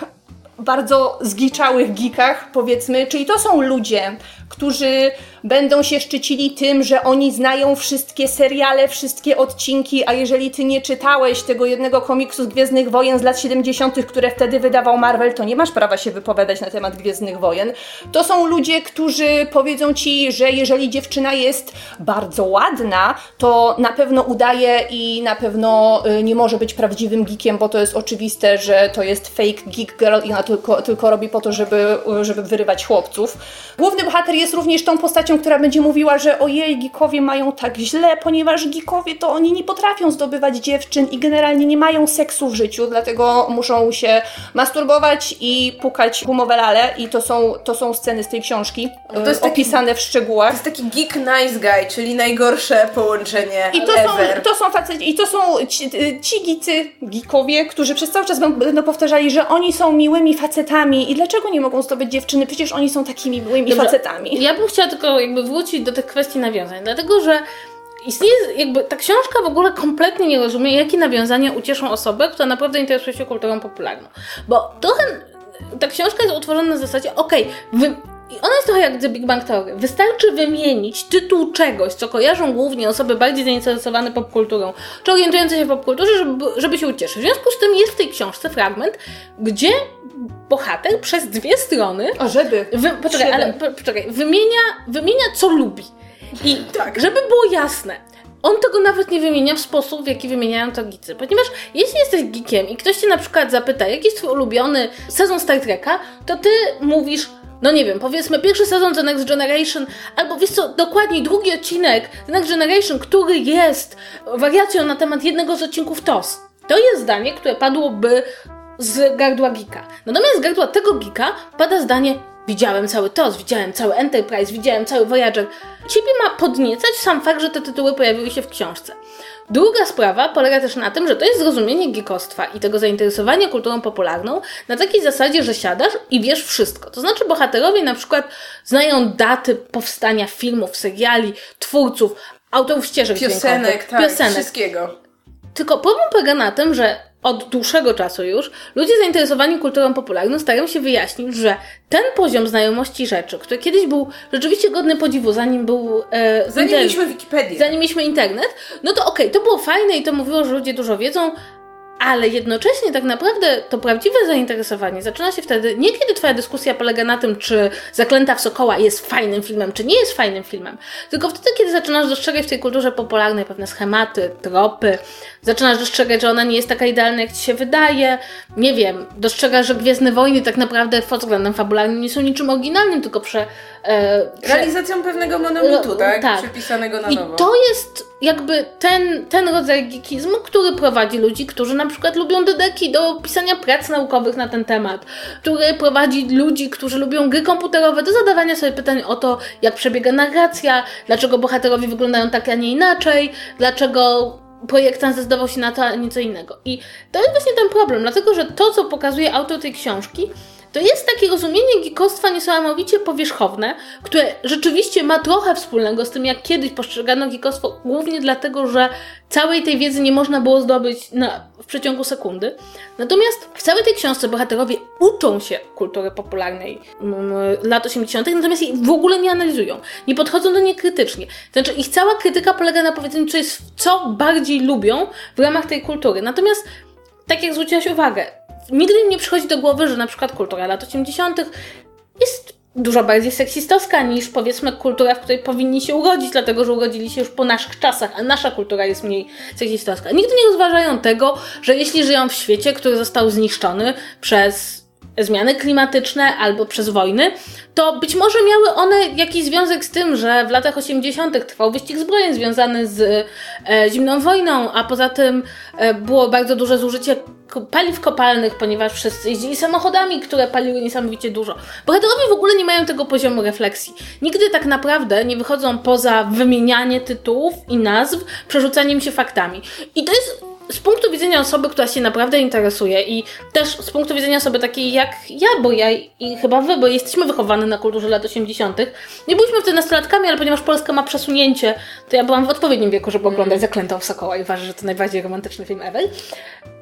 bardzo zgliczałych geekach, powiedzmy. Czyli to są ludzie, którzy będą się szczycili tym, że oni znają wszystkie seriale, wszystkie odcinki, a jeżeli ty nie czytałeś tego jednego komiksu z Gwiezdnych Wojen z lat 70., które wtedy wydawał Marvel, to nie masz prawa się wypowiadać na temat Gwiezdnych Wojen. To są ludzie, którzy powiedzą ci, że jeżeli dziewczyna jest bardzo ładna, to na pewno udaje i na pewno y, nie może być prawdziwym geekiem, bo to jest oczywiste, że to jest fake geek girl i ona tylko, tylko robi po to, żeby, żeby wyrywać chłopców. Główny bohater jest również tą postacią, która będzie mówiła, że ojej, geekowie mają tak źle, ponieważ geekowie to oni nie potrafią zdobywać dziewczyn i generalnie nie mają seksu w życiu, dlatego muszą się masturbować i pukać gumowe lale i to są, to są sceny z tej książki, No to jest taki- opisane w To szczegółach. jest taki geek nice guy, czyli najgorsze połączenie I to są, ever. to są faceci, i to są ci, y, ci gicy, geekowie, którzy przez cały czas będą powtarzali, że oni są miłymi facetami i dlaczego nie mogą zdobyć dziewczyny? Przecież oni są takimi miłymi Dobrze. facetami. Ja bym chciała tylko jakby wrócić do tych kwestii nawiązań, dlatego że istnieje, jakby ta książka w ogóle kompletnie nie rozumie, jakie nawiązania ucieszą osobę, która naprawdę interesuje się kulturą popularną. Bo trochę ta książka jest utworzona na zasadzie, okej, okay, i ona jest trochę jak The Big Bang Theory. Wystarczy wymienić tytuł czegoś, co kojarzą głównie osoby bardziej zainteresowane popkulturą, czy orientujące się w popkulturze, żeby, żeby się ucieszyć. W związku z tym jest w tej książce fragment, gdzie bohater przez dwie strony... O, żeby. Wy, poczekaj, ale poczekaj, wymienia, wymienia co lubi. I tak. żeby było jasne, on tego nawet nie wymienia w sposób, w jaki wymieniają to geecy. Ponieważ jeśli jesteś geekiem i ktoś cię na przykład zapyta, jaki jest twój ulubiony sezon Star Treka, to ty mówisz, no nie wiem, powiedzmy pierwszy sezon The Next Generation, albo wiesz co, dokładniej drugi odcinek The Next Generation, który jest wariacją na temat jednego z odcinków TOS. To jest zdanie, które padłoby z gardła geeka. Natomiast z gardła tego geeka pada zdanie Widziałem cały TOS, widziałem cały Enterprise, widziałem cały Voyager. Ciebie ma podniecać sam fakt, że te tytuły pojawiły się w książce. Druga sprawa polega też na tym, że to jest zrozumienie geekostwa i tego zainteresowania kulturą popularną na takiej zasadzie, że siadasz i wiesz wszystko. To znaczy bohaterowie na przykład znają daty powstania filmów, seriali, twórców, autorów ścieżek Piosenek, tak, piosenek. wszystkiego. Tylko problem polega na tym, że od dłuższego czasu już ludzie zainteresowani kulturą popularną starają się wyjaśnić, że ten poziom znajomości rzeczy, który kiedyś był rzeczywiście godny podziwu, zanim był. E, zanim internet, mieliśmy Wikipedię. Zanim mieliśmy internet, no to okej, okay, to było fajne i to mówiło, że ludzie dużo wiedzą, ale jednocześnie tak naprawdę to prawdziwe zainteresowanie zaczyna się wtedy, nie kiedy Twoja dyskusja polega na tym, czy Zaklęta w Sokoła jest fajnym filmem, czy nie jest fajnym filmem, tylko wtedy, kiedy zaczynasz dostrzegać w tej kulturze popularnej pewne schematy, tropy, zaczynasz dostrzegać, że ona nie jest taka idealna, jak Ci się wydaje, nie wiem, dostrzegasz, że Gwiezdne Wojny tak naprawdę pod względem fabularnym nie są niczym oryginalnym, tylko prze... E, prze... Realizacją pewnego monolitu, tak? tak? Przepisanego na nowo. I to jest jakby ten, ten rodzaj geekizmu, który prowadzi ludzi, którzy na przykład lubią dedeki do pisania prac naukowych na ten temat, który prowadzi ludzi, którzy lubią gry komputerowe do zadawania sobie pytań o to, jak przebiega narracja, dlaczego bohaterowie wyglądają tak, a nie inaczej, dlaczego projektant zdecydował się na to, a nie co innego. I to jest właśnie ten problem, dlatego że to, co pokazuje autor tej książki, to jest takie rozumienie geekostwa niesamowicie powierzchowne, które rzeczywiście ma trochę wspólnego z tym, jak kiedyś postrzegano geekostwo, głównie dlatego, że całej tej wiedzy nie można było zdobyć na, w przeciągu sekundy. Natomiast w całej tej książce bohaterowie uczą się kultury popularnej mm, lat 80., natomiast jej w ogóle nie analizują. Nie podchodzą do niej krytycznie. Znaczy, ich cała krytyka polega na powiedzeniu, co, jest, co bardziej lubią w ramach tej kultury. Natomiast, tak jak zwróciłaś uwagę, nigdy nie przychodzi do głowy, że na przykład kultura lat 80. jest dużo bardziej seksistowska niż powiedzmy kultura, w której powinni się urodzić, dlatego że urodzili się już po naszych czasach, a nasza kultura jest mniej seksistowska. Nigdy nie rozważają tego, że jeśli żyją w świecie, który został zniszczony przez zmiany klimatyczne albo przez wojny, to być może miały one jakiś związek z tym, że w latach 80. trwał wyścig zbrojeń związany z e, zimną wojną, a poza tym e, było bardzo duże zużycie paliw kopalnych, ponieważ wszyscy jeździli samochodami, które paliły niesamowicie dużo. Bohaterowie w ogóle nie mają tego poziomu refleksji. Nigdy tak naprawdę nie wychodzą poza wymienianie tytułów i nazw, przerzucaniem się faktami. I to jest z punktu widzenia osoby, która się naprawdę interesuje i też z punktu widzenia osoby takiej jak ja, bo ja i chyba wy, bo jesteśmy wychowane na kulturze lat 80. Nie byliśmy wtedy nastolatkami, ale ponieważ Polska ma przesunięcie, to ja byłam w odpowiednim wieku, żeby oglądać mm. Zaklętą w Sokoła i uważam, że to najbardziej romantyczny film ever.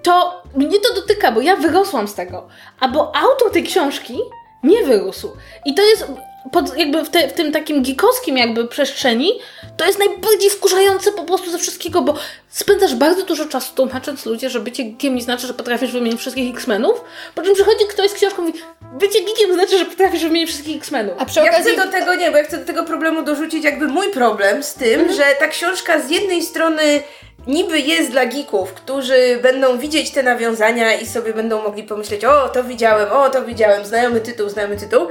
To mnie to dotyka, bo ja wyrosłam z tego. A bo autor tej książki nie wyrósł. I to jest pod, jakby w, te, w, tym takim geekowskim jakby przestrzeni, to jest najbardziej wkurzające po prostu ze wszystkiego, bo spędzasz bardzo dużo czasu tłumacząc ludzie, że bycie geekiem nie znaczy, że potrafisz wymienić wszystkich X-Menów, po czym przychodzi ktoś z książką i mówi, bycie geekiem znaczy, że potrafisz wymienić wszystkich X-Menów. A przy okazji... Ja chcę do tego, nie, bo ja chcę do tego problemu dorzucić jakby mój problem z tym, mhm. że ta książka z jednej strony niby jest dla geeków, którzy będą widzieć te nawiązania i sobie będą mogli pomyśleć, o, to widziałem, o, to widziałem, znajomy tytuł, znajomy tytuł,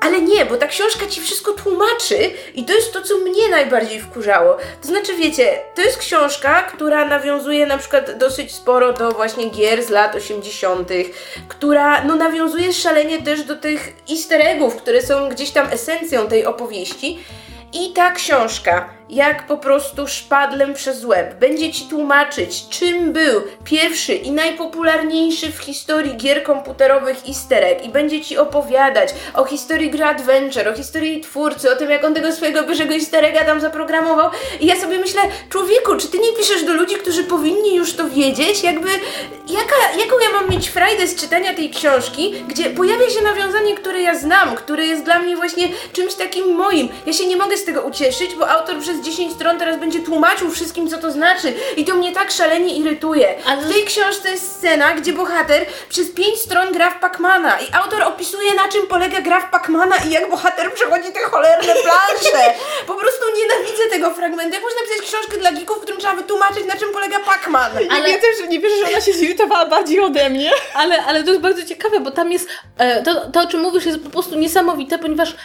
ale nie, bo ta książka ci wszystko tłumaczy i to jest to, co mnie najbardziej wkurzało. To znaczy, wiecie, to jest książka, która nawiązuje na przykład dosyć sporo do właśnie gier z lat 80., która no nawiązuje szalenie też do tych easter eggów, które są gdzieś tam esencją tej opowieści. I ta książka jak po prostu szpadlem przez łeb. Będzie ci tłumaczyć, czym był pierwszy i najpopularniejszy w historii gier komputerowych easter egg i będzie ci opowiadać o historii gry Adventure, o historii twórcy, o tym, jak on tego swojego pierwszego easter egga tam zaprogramował. I ja sobie myślę, człowieku, czy ty nie piszesz do ludzi, którzy powinni już to wiedzieć? Jakby, jaka, jaką ja mam mieć frajdę z czytania tej książki, gdzie pojawia się nawiązanie, które ja znam, które jest dla mnie właśnie czymś takim moim. Ja się nie mogę z tego ucieszyć, bo autor przez 10 stron teraz będzie tłumaczył wszystkim, co to znaczy. I to mnie tak szalenie irytuje. Ale- W tej książce jest scena, gdzie bohater przez 5 stron gra w Pacmana i autor opisuje, na czym polega gra w Pacmana i jak bohater przechodzi te cholerne plansze. Po prostu nienawidzę tego fragmentu. Jak można pisać książkę dla geeków, w którym trzeba wytłumaczyć, na czym polega Pacman? Ale- Ja też nie wierzę, że ona się zirytowała bardziej ode mnie. Ale, ale to jest bardzo ciekawe, bo tam jest. E, to, to, o czym mówisz, jest po prostu niesamowite, ponieważ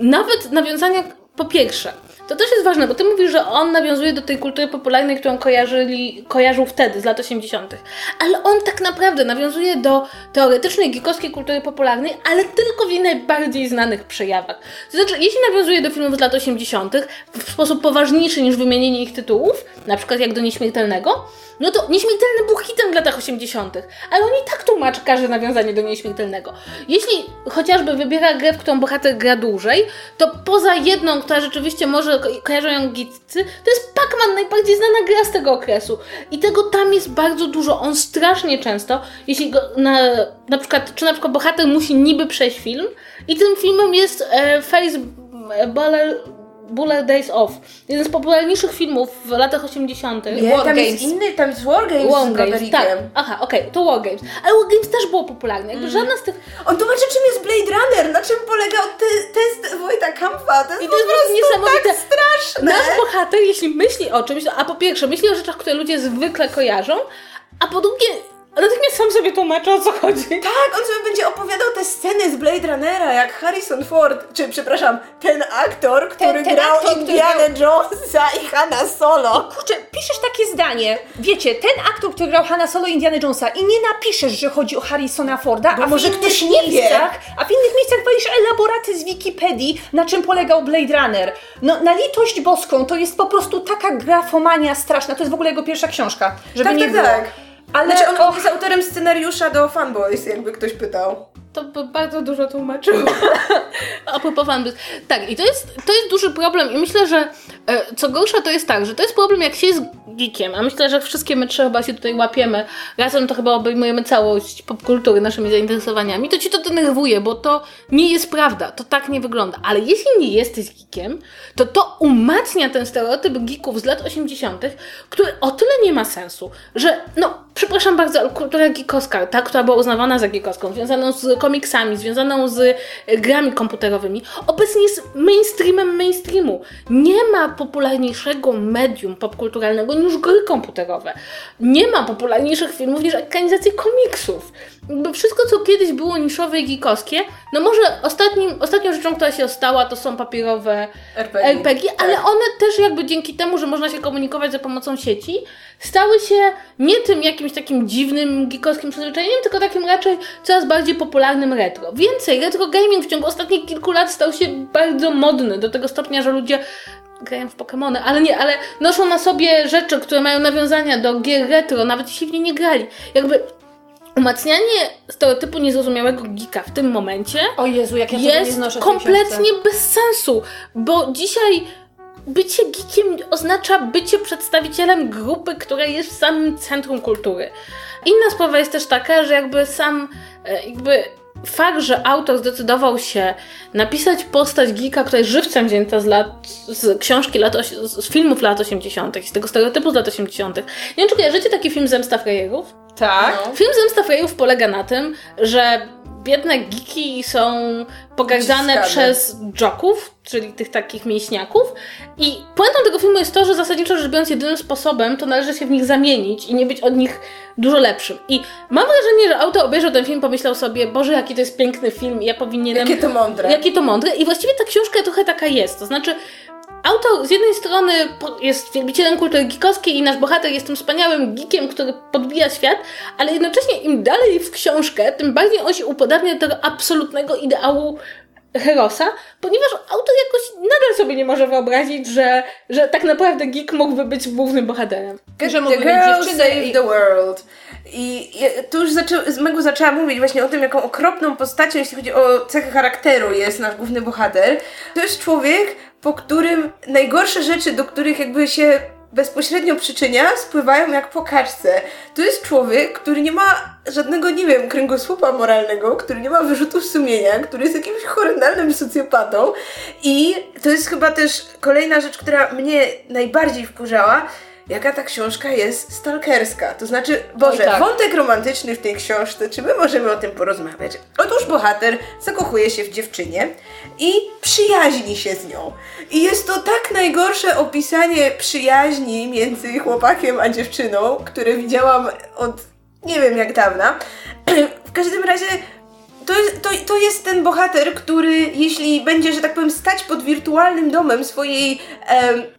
nawet nawiązania, po pierwsze, to też jest ważne, bo ty mówisz, że on nawiązuje do tej kultury popularnej, którą kojarzyli, kojarzył wtedy, z lat 80., ale on tak naprawdę nawiązuje do teoretycznej geekowskiej kultury popularnej, ale tylko w jej najbardziej znanych przejawach. To znaczy, jeśli nawiązuje do filmów z lat 80., w sposób poważniejszy niż wymienienie ich tytułów, na przykład jak do Nieśmiertelnego, no to Nieśmiertelny był hitem w latach 80., ale on i tak tłumaczy każde nawiązanie do Nieśmiertelnego. Jeśli chociażby wybiera grę, w którą bohater gra dłużej, to poza jedną, która rzeczywiście może ko- kojarzą ją gitcy, to jest Pac-Man, najbardziej znana gra z tego okresu. I tego tam jest bardzo dużo. On strasznie często, jeśli go na, na przykład, czy na przykład bohater musi niby przejść film i tym filmem jest e, Face Baller Buller Days Off. Jeden z popularniejszych filmów w latach 80. Nie, War tam jest Games. inny, tam jest War Games War z Games, tak. Aha, okej, to War Games. Ale War Games też było popularne. Jakby żadna z tych... On tłumaczy, czym jest Blade Runner, na czym polegał te, test Wojta Kampa. To jest, I to jest po prostu niesamowite. tak straszne. Nasz bohater, jeśli myśli o czymś, a po pierwsze myśli o rzeczach, które ludzie zwykle kojarzą, a po drugie natychmiast sam sobie tłumaczy o co chodzi. Tak, on sobie będzie opowiadał te sceny z Blade Runnera, jak Harrison Ford, czy przepraszam, ten aktor, który ten grał aktor, który Indiana Jonesa i Hanna Solo. Kurczę, piszesz takie zdanie. Wiecie, ten aktor, który grał Hanna Solo i Indiana Jonesa i nie napiszesz, że chodzi o Harrisona Forda, Bo a w może innych ktoś nie wie. miejscach, a w innych miejscach walisz elaboraty z Wikipedii, na czym polegał Blade Runner. No, na litość boską, to jest po prostu taka grafomania straszna. To jest w ogóle jego pierwsza książka, żeby Tak, nie tak, było. tak. Ale Znaczy, on och, jest autorem scenariusza do Fanboys, jakby ktoś pytał. To by bardzo dużo tłumaczyło. A propos fanbase. Tak, i to jest, to jest duży problem i myślę, że e, co gorsza to jest tak, że to jest problem jak się jest geekiem, a myślę, że wszystkie my trzy chyba się tutaj łapiemy, razem to chyba obejmujemy całość popkultury naszymi zainteresowaniami, to ci to denerwuje, bo to nie jest prawda, to tak nie wygląda. Ale jeśli nie jesteś geekiem, to to umacnia ten stereotyp geeków z lat 80., który o tyle nie ma sensu, że no, przepraszam bardzo, ale kultura geekowska, ta, która była uznawana za geekowską, związaną z komiksami, związaną z e, grami komputerowymi, obecnie jest mainstreamem mainstreamu. Nie ma popularniejszego medium popkulturalnego niż gry komputerowe. Nie ma popularniejszych filmów niż ekranizacje komiksów. Jakby wszystko, co kiedyś było niszowe i geekowskie, no może ostatnim, ostatnią rzeczą, która się stała, to są papierowe RPG. RPG, ale one też jakby dzięki temu, że można się komunikować za pomocą sieci, stały się nie tym jakimś takim dziwnym geekowskim przyzwyczajeniem, tylko takim raczej coraz bardziej popularnym retro. Więcej, retro gaming w ciągu ostatnich kilku lat stał się bardzo modny, do tego stopnia, że ludzie grają w Pokémony, ale nie, ale noszą na sobie rzeczy, które mają nawiązania do gier retro, nawet jeśli w nie nie grali. Jakby umacnianie stereotypu niezrozumiałego geeka w tym momencie o Jezu, jak ja nie jest książce. kompletnie bez sensu, bo dzisiaj bycie geekiem oznacza bycie przedstawicielem grupy, która jest w samym centrum kultury. Inna sprawa jest też taka, że jakby sam, e, jakby fakt, że autor zdecydował się napisać postać geeka, która jest żywcem wzięta z lat, z książki lat, z filmów lat 80., z tego stereotypu z lat 80. Nie wiem, czy kojarzycie taki film Zemsta Frajerów? Tak. No. Film Zemsta Frejów polega na tym, że biedne geeki są pogardzane przez joków, czyli tych takich mięśniaków. I puentą tego filmu jest to, że zasadniczo rzecz biorąc jedynym sposobem to należy się w nich zamienić i nie być od nich dużo lepszym. I mam wrażenie, że autor obejrzał ten film, pomyślał sobie, Boże, jaki to jest piękny film i ja powinienem... Jakie to mądre. Jakie to mądre. I właściwie ta książka trochę taka jest. To znaczy, autor z jednej strony jest wielbicielem kultury geekowskiej i nasz bohater jest tym wspaniałym geekiem, który podbija świat, ale jednocześnie im dalej w książkę, tym bardziej on się upodabnia do tego absolutnego ideału Herosa, ponieważ autor jakoś nadal sobie nie może wiobrazić, że, że tak naprawdę geek mógłby być głównym bohaterem. Że mógłby the być girl dziewczyną save i- the world. I ja- tu już zaczę, Megu zaczęła mówić właśnie o tym, jaką okropną postacią, jeśli chodzi o cechy charakteru, jest nasz główny bohater. To jest człowiek, po którym najgorsze rzeczy, do których jakby się bezpośrednio przyczynia, spływają jak po kaczce. To jest człowiek, który nie ma żadnego, nie wiem, kręgosłupa moralnego, który nie ma wyrzutów sumienia, który jest jakimś horrendalnym socjopatą i to jest chyba też kolejna rzecz, która mnie najbardziej wkurzała, jaka ta książka jest stalkerska. To znaczy, Boże, tak. wątek romantyczny w tej książce, czy my możemy o tym porozmawiać? Otóż bohater zakochuje się w dziewczynie i przyjaźni się z nią. I jest to tak najgorsze opisanie przyjaźni między chłopakiem a dziewczyną, które widziałam od nie wiem jak dawna. W każdym razie to to, to jest ten bohater, który jeśli będzie, że tak powiem, stać pod wirtualnym domem swojej...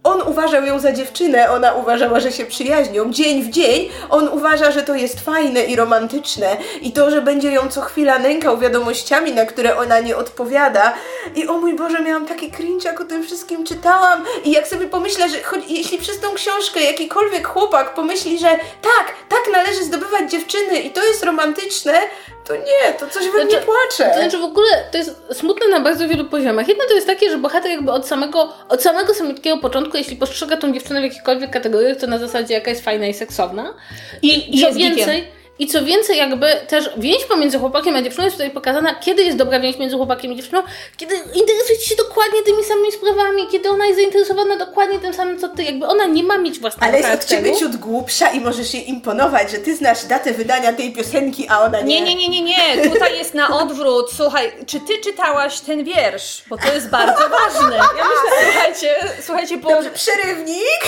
on uważał ją za dziewczynę, ona uważała, że się przyjaźnią. Dzień w dzień on uważa, że to jest fajne i romantyczne i to, że będzie ją co chwila nękał wiadomościami, na które ona nie odpowiada. I o mój Boże, miałam taki cringe, jak o tym wszystkim czytałam i jak sobie pomyślę, że choć, jeśli przez tą książkę jakikolwiek chłopak pomyśli, że tak, tak należy zdobywać dziewczyny i to jest romantyczne, to nie, to coś we mnie Znaczy- płacze. To znaczy w ogóle to jest smutne na bardzo wielu poziomach. Jedno to jest takie, że bohater jakby od samego, od samego samego początku, jeśli postrzega tą dziewczynę w jakichkolwiek kategoriach, to na zasadzie jaka jest fajna i seksowna. I, I co jest geekiem. I co więcej, jakby też więź pomiędzy chłopakiem a dziewczyną jest tutaj pokazana, kiedy jest dobra więź między chłopakiem i dziewczyną, kiedy interesujecie się dokładnie tymi samymi sprawami, kiedy ona jest zainteresowana dokładnie tym samym, co ty. Jakby ona nie ma mieć własnego Ale jest od charakteru. ciebie ciut głupsza i możesz jej imponować, że ty znasz datę wydania tej piosenki, a ona nie. Nie, nie, nie, nie, nie. Tutaj jest na odwrót. Słuchaj, czy ty czytałaś ten wiersz? Bo to jest bardzo ważne. Ja myślę, słuchajcie, słuchajcie, bo Dobrze, przerywnik.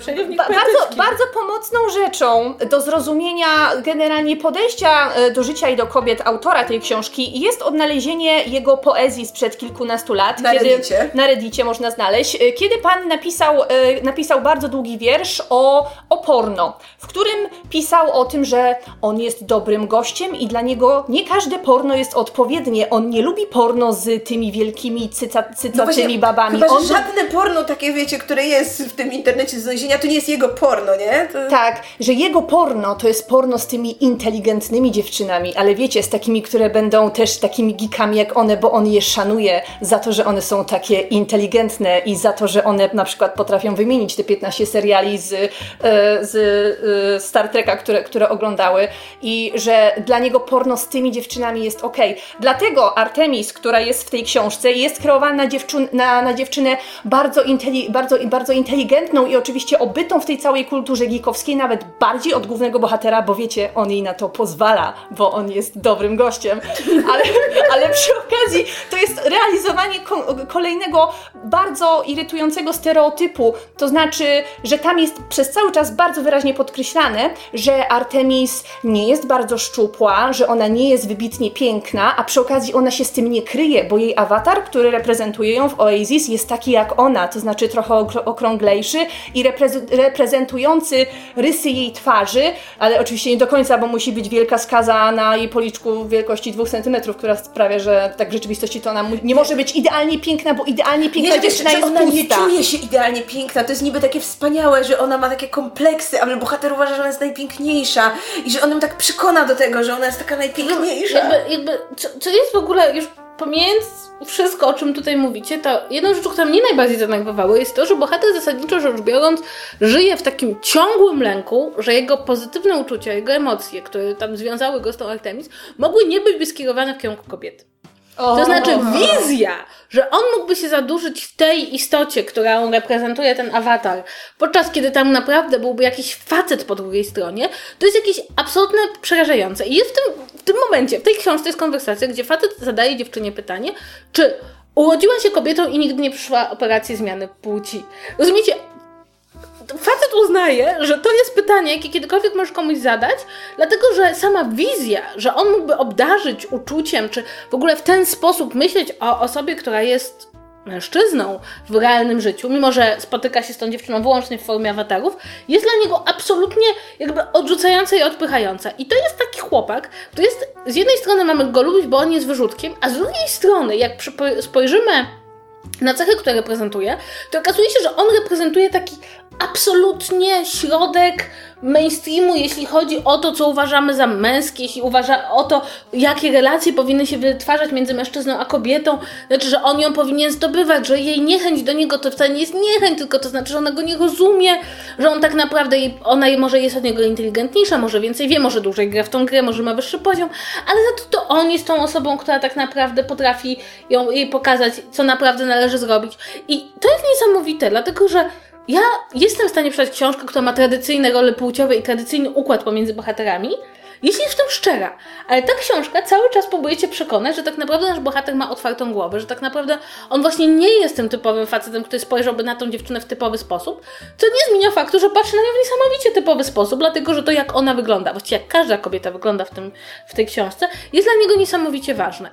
Przerywnik Ba- bardzo, bardzo pomocną rzeczą do zrozumienia generalnie podejścia e, do życia i do kobiet autora tej książki jest odnalezienie jego poezji sprzed kilkunastu lat. Na Reddicie. Na Reddicie można znaleźć. E, Kiedy pan napisał, e, napisał bardzo długi wiersz o, o porno, w którym pisał o tym, że on jest dobrym gościem i dla niego nie każde porno jest odpowiednie. On nie lubi porno z tymi wielkimi cyca, cycatymi babami. No Chyba, on żadne porno takie, wiecie, które jest w tym internecie do znalezienia, to nie jest jego porno, nie? To... Tak, że jego porno to jest porno z tymi inteligentnymi dziewczynami, ale wiecie, z takimi, które będą też takimi geekami jak one, bo on je szanuje za to, że one są takie inteligentne i za to, że one na przykład potrafią wymienić te 15 seriali z, e, z e, Star Treka, które, które oglądały i że dla niego porno z tymi dziewczynami jest okej. Dlatego Artemis, która jest w tej książce, jest kreowana na, dziewczyn, na, na dziewczynę bardzo, inteli, bardzo, bardzo inteligentną i oczywiście obytą w tej całej kulturze geekowskiej, nawet bardziej od głównego bohatera, bo wiecie, on jej na to pozwala, bo on jest dobrym gościem. Ale, ale przy okazji to jest realizowanie ko- kolejnego bardzo irytującego stereotypu. To znaczy, że tam jest przez cały czas bardzo wyraźnie podkreślane, że Artemis nie jest bardzo szczupła, że ona nie jest wybitnie piękna, a przy okazji ona się z tym nie kryje, bo jej awatar, który reprezentuje ją w Oasis, jest taki jak ona, to znaczy trochę okr- okrąglejszy i reprezentujący rysy jej twarzy, ale oczywiście nie do końca, bo musi być wielka skaza na jej policzku wielkości 2 cm, która sprawia, że tak w rzeczywistości to ona mu- nie może być idealnie piękna, bo idealnie piękna Nie, dziewczyna jest ona nie pusta. czuje się idealnie piękna. To jest niby takie wspaniałe, że ona ma takie kompleksy, ale bohater uważa, że ona jest najpiękniejsza i że on ją tak przekona do tego, że ona jest taka najpiękniejsza. Jakby, jakby co, co jest w ogóle, już pomijając wszystko, o czym tutaj mówicie, to jedną rzecz, która mnie najbardziej zanerwowało, jest to, że bohater zasadniczo rzecz biorąc żyje w takim ciągłym lęku, że jego pozytywne uczucia, jego emocje, które tam związały go z tą Artemis, mogły nie być skierowane w kierunku kobiety. To znaczy wizja, że on mógłby się zadłużyć w tej istocie, którą reprezentuje ten awatar, podczas kiedy tam naprawdę byłby jakiś facet po drugiej stronie, to jest jakieś absolutnie przerażające. I jest w tym, w tym momencie, w tej książce jest konwersacja, gdzie facet zadaje dziewczynie pytanie, czy urodziła się kobietą i nigdy nie przyszła operacji zmiany płci. Rozumiecie? Facet uznaje, że to jest pytanie, jakie kiedykolwiek możesz komuś zadać, dlatego że sama wizja, że on mógłby obdarzyć uczuciem, czy w ogóle w ten sposób myśleć o osobie, która jest mężczyzną w realnym życiu, mimo że spotyka się z tą dziewczyną wyłącznie w formie awatarów, jest dla niego absolutnie jakby odrzucająca i odpychająca. I to jest taki chłopak, który jest, z jednej strony mamy go lubić, bo on jest wyrzutkiem, a z drugiej strony, jak spojrzymy na cechy, które reprezentuje, to okazuje się, że on reprezentuje taki absolutnie środek mainstreamu, jeśli chodzi o to, co uważamy za męskie, jeśli uważa o to, jakie relacje powinny się wytwarzać między mężczyzną a kobietą, znaczy, że on ją powinien zdobywać, że jej niechęć do niego to wcale nie jest niechęć, tylko to znaczy, że ona go nie rozumie, że on tak naprawdę, ona może jest od niego inteligentniejsza, może więcej wie, może dłużej gra w tą grę, może ma wyższy poziom, ale za to to on jest tą osobą, która tak naprawdę potrafi ją, jej pokazać, co naprawdę należy zrobić. I to jest niesamowite, dlatego że ja jestem w stanie przeczytać książkę, która ma tradycyjne role płciowe i tradycyjny układ pomiędzy bohaterami, jeśli jestem szczera. Ale ta książka cały czas próbuje cię przekonać, że tak naprawdę nasz bohater ma otwartą głowę, że tak naprawdę on właśnie nie jest tym typowym facetem, który spojrzałby na tą dziewczynę w typowy sposób, co nie zmienia faktu, że patrzy na nią w niesamowicie typowy sposób, dlatego że to jak ona wygląda, właściwie jak każda kobieta wygląda w, tym, w tej książce, jest dla niego niesamowicie ważne.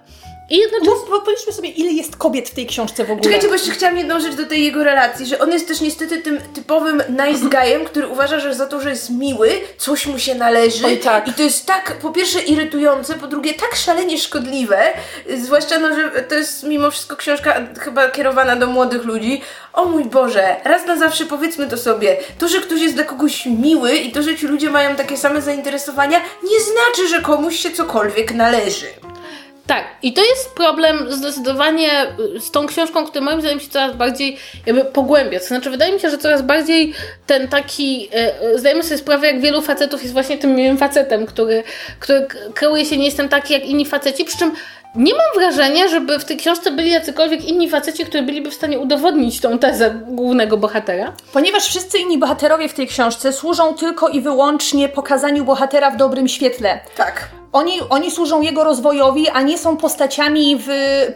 I jednocześnie... No, powiedzmy sobie, ile jest kobiet w tej książce w ogóle. Czekajcie, bo jeszcze chciałam jedną rzecz do tej jego relacji, że on jest też niestety tym typowym nice guyem, który uważa, że za to, że jest miły, coś mu się należy. Oj, tak. I to jest tak, po pierwsze irytujące, po drugie tak szalenie szkodliwe, zwłaszcza, no, że to jest mimo wszystko książka chyba kierowana do młodych ludzi. O mój Boże, raz na zawsze powiedzmy to sobie, to, że ktoś jest dla kogoś miły i to, że ci ludzie mają takie same zainteresowania, nie znaczy, że komuś się cokolwiek należy. Tak, i to jest problem zdecydowanie z tą książką, która moim zdaniem się coraz bardziej jakby pogłębia. To znaczy, wydaje mi się, że coraz bardziej ten taki, e, e, zdajemy sobie sprawę, jak wielu facetów jest właśnie tym miłym facetem, który, który kreuje się, nie jestem taki jak inni faceci, przy czym nie mam wrażenia, żeby w tej książce byli jacykolwiek inni faceci, którzy byliby w stanie udowodnić tą tezę głównego bohatera. Ponieważ wszyscy inni bohaterowie w tej książce służą tylko i wyłącznie pokazaniu bohatera w dobrym świetle. Tak. Oni, oni służą jego rozwojowi, a nie są postaciami w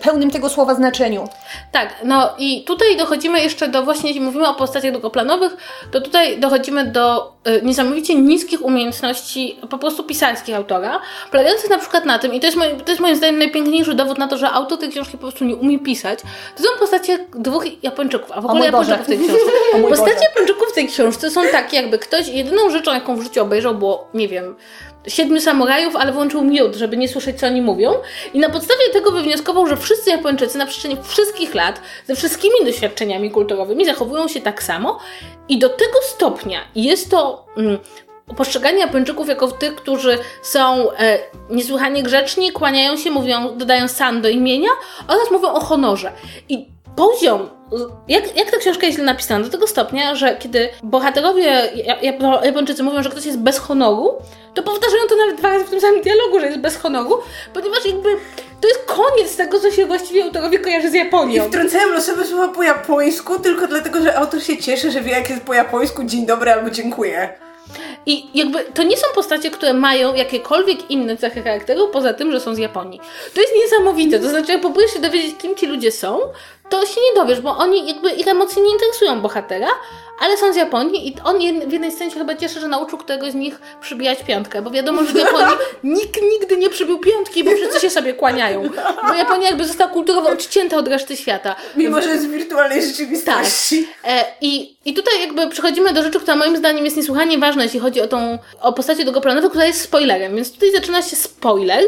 pełnym tego słowa znaczeniu. Tak, no i tutaj dochodzimy jeszcze do właśnie, jeśli mówimy o postaciach drugoplanowych, to tutaj dochodzimy do y, niesamowicie niskich umiejętności po prostu pisarskich autora, polegających na przykład na tym, i to jest, to jest moim zdaniem najpiękniejszy dowód na to, że autor tej książki po prostu nie umie pisać, to są postacie dwóch Japończyków, a w ogóle Japończyków w tej książce. Postacie Japończyków w tej książce są takie, jakby ktoś, jedyną rzeczą, jaką w życiu obejrzał, było, nie wiem, siedmiu samurajów, ale włączył miód, żeby nie słyszeć, co oni mówią. I na podstawie tego wywnioskował, że wszyscy Japończycy na przestrzeni wszystkich lat, ze wszystkimi doświadczeniami kulturowymi, zachowują się tak samo. I do tego stopnia jest to. Mm, postrzeganie Japończyków jako tych, którzy są e, niesłychanie grzeczni, kłaniają się, mówią, dodają san do imienia oraz mówią o honorze. I poziom jak, jak ta książka jest napisana? Do tego stopnia, że kiedy bohaterowie Japończycy mówią, że ktoś jest bez honoru, to powtarzają to nawet dwa razy w tym samym dialogu, że jest bez honoru, ponieważ jakby to jest koniec tego, co się właściwie autorowi kojarzy z Japonią. I wtrącają losowe słowa po japońsku, tylko dlatego, że autor się cieszy, że wie jak jest po japońsku dzień dobry albo dziękuję. I jakby to nie są postacie, które mają jakiekolwiek inne cechy charakteru, poza tym, że są z Japonii. To jest niesamowite. To znaczy, jak próbujesz się dowiedzieć, kim ci ludzie są, to się nie dowiesz, bo oni jakby ich emocje nie interesują bohatera, ale są z Japonii i on w jednej scenie się chyba cieszy, że nauczył któregoś z nich przybijać piątkę, bo wiadomo, że w Japonii nikt nigdy nie przybił piątki, bo wszyscy się sobie kłaniają. Bo Japonia jakby została kulturowo odcięta od reszty świata. Mimo, że jest w wirtualnej rzeczywistości. Tak. E, i, I tutaj jakby przechodzimy do rzeczy, która moim zdaniem jest niesłychanie ważna, jeśli chodzi o tą, o postacie drugoplanowe, która jest spoilerem, więc tutaj zaczyna się spoiler,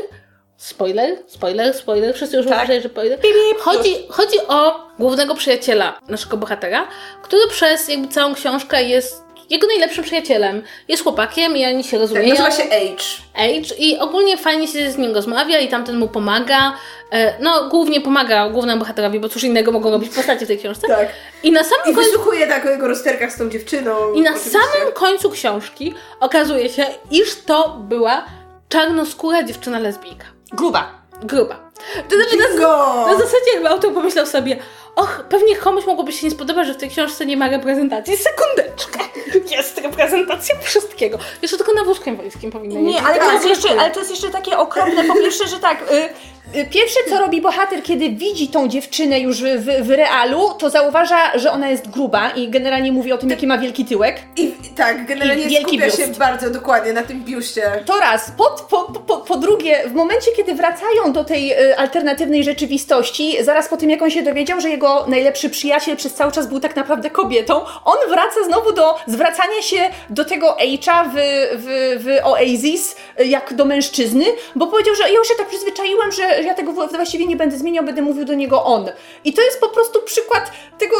Spoiler, spoiler, spoiler, wszyscy już tak. że spoiler. Chodzi, chodzi o głównego przyjaciela naszego bohatera, który przez jakby całą książkę jest jego najlepszym przyjacielem. Jest chłopakiem i oni się rozumieją. Tak, nazywa się Age. Age i ogólnie fajnie się z nim rozmawia i tamten mu pomaga. E, no, głównie pomaga głównemu bohaterowi, bo cóż innego mogą robić postacie w tej książce. Tak. I na samym I końcu... wysłuchuje tak o jego rozterkach z tą dziewczyną. I na oczywiście. samym końcu książki okazuje się, iż to była czarnoskóra dziewczyna lesbijka. Gruba. Gruba. To znaczy na, na zasadzie jakby autor pomyślał sobie, och, pewnie komuś mogłoby się nie spodobać, że w tej książce nie ma reprezentacji. Sekundeczkę. Jest reprezentacja wszystkiego. Jeszcze tylko na wózku inwalidzkim powinno Nie, ale to, jest jeszcze, ale to jest jeszcze takie okropne. Po pierwsze, że tak, Y, Pierwsze, co robi bohater, kiedy widzi tą dziewczynę już w, w realu, to zauważa, że ona jest gruba i generalnie mówi o tym, jaki ma wielki tyłek. I tak, generalnie I skupia się biust. bardzo dokładnie na tym biuście. To raz. Po, po, po, po drugie, w momencie, kiedy wracają do tej y, alternatywnej rzeczywistości, zaraz po tym, jak on się dowiedział, że jego najlepszy przyjaciel przez cały czas był tak naprawdę kobietą, on wraca znowu do zwracania się do tego H'a w, w, w Oasis, y, jak do mężczyzny, bo powiedział, że ja już się tak przyzwyczaiłem, że ja tego właściwie nie będę zmieniał, będę mówił do niego on. I to jest po prostu przykład tego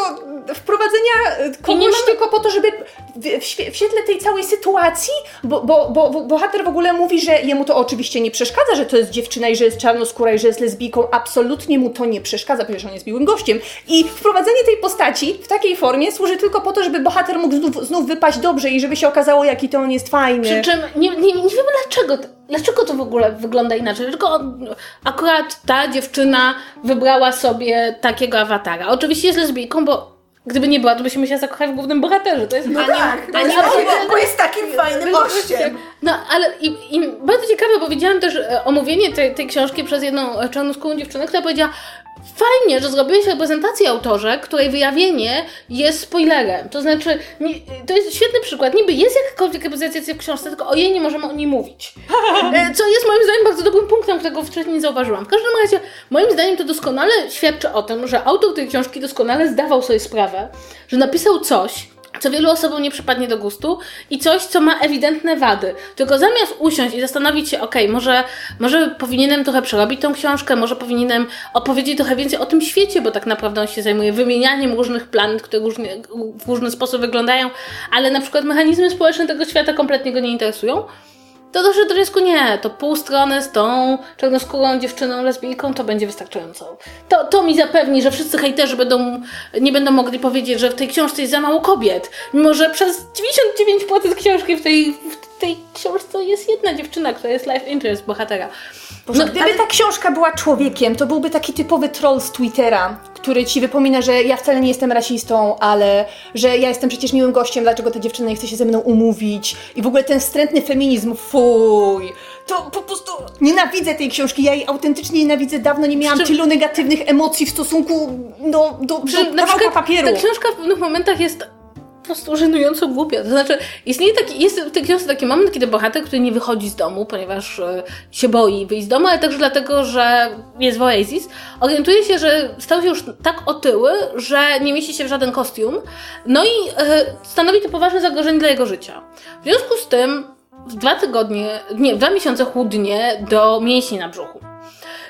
wprowadzenia y, kogoś mamy- tylko po to, żeby w, w, świe- w świetle tej całej sytuacji, bo, bo, bo, bo bohater w ogóle mówi, że jemu to oczywiście nie przeszkadza, że to jest dziewczyna i że jest czarnoskóra i że jest lesbijką, absolutnie mu to nie przeszkadza, przecież on jest miłym gościem. I wprowadzenie tej postaci w takiej formie służy tylko po to, żeby bohater mógł znów, znów wypaść dobrze i żeby się okazało, jaki to on jest fajny. Przy czym nie, nie, nie wiemy dlaczego, dlaczego to w ogóle wygląda inaczej. On- akurat ta dziewczyna wybrała sobie takiego awatara. Oczywiście jest lesbijką, bo gdyby nie była, to byśmy się zakochali w głównym bohaterze. To jest No a nie- tak, a nie- bo, jest takim fajnym gościem. No, ale i, i bardzo ciekawe, bo widziałam też e, omówienie tej, tej książki przez jedną czarnoskórą dziewczynę, która powiedziała fajnie, że zrobiłeś reprezentację autorze, której wyjawienie jest spoilerem. To znaczy, nie, to jest świetny przykład. Niby jest jakakolwiek reprezentacja w książce, tylko o jej nie możemy o niej mówić. E, Co jest moim zdaniem bardzo dobrym punktem, którego wcześniej nie zauważyłam. W każdym razie, moim zdaniem to doskonale świadczy o tym, że autor tej książki doskonale zdawał sobie sprawę, że napisał coś, co wielu osobom nie przypadnie do gustu i coś, co ma ewidentne wady. Tylko zamiast usiąść i zastanowić się, okej, może, może powinienem trochę przerobić tą książkę, może powinienem opowiedzieć trochę więcej o tym świecie, bo tak naprawdę on się zajmuje wymienianiem różnych planet, które różnie, w różny sposób wyglądają, ale na przykład mechanizmy społeczne tego świata kompletnie go nie interesują. To doszedł do nie, to pół strony z tą czarnoskórą dziewczyną lesbijką to będzie wystarczająco. To, to mi zapewni, że wszyscy hejterzy będą, nie będą mogli powiedzieć, że w tej książce jest za mało kobiet. Mimo, że przez 99% książki w tej, w tej książce jest jedna dziewczyna, która jest life interest bohatera. Boże, No, gdyby ale- ta książka była człowiekiem, to byłby taki typowy troll z Twittera, który ci wypomina, że ja wcale nie jestem rasistą, ale że ja jestem przecież miłym gościem, dlaczego ta dziewczyna nie chce się ze mną umówić. I w ogóle ten wstrętny feminizm, fuj. To po prostu nienawidzę tej książki, ja jej autentycznie nienawidzę, dawno nie miałam Przy tylu negatywnych emocji w stosunku do, do, Przy, do na papieru. ta książka w pewnych momentach jest prostu żenująco głupia. To znaczy, istnieje taki, jest w tej książce taki moment, kiedy bohater, który nie wychodzi z domu, ponieważ e, się boi wyjść z domu, ale także dlatego, że jest w Oasis, orientuje się, że stał się już tak otyły, że nie mieści się w żaden kostium, no i e, stanowi to poważne zagrożenie dla jego życia. W związku z tym w dwa tygodnie, nie, w dwa miesiące chudnie do mięśni na brzuchu.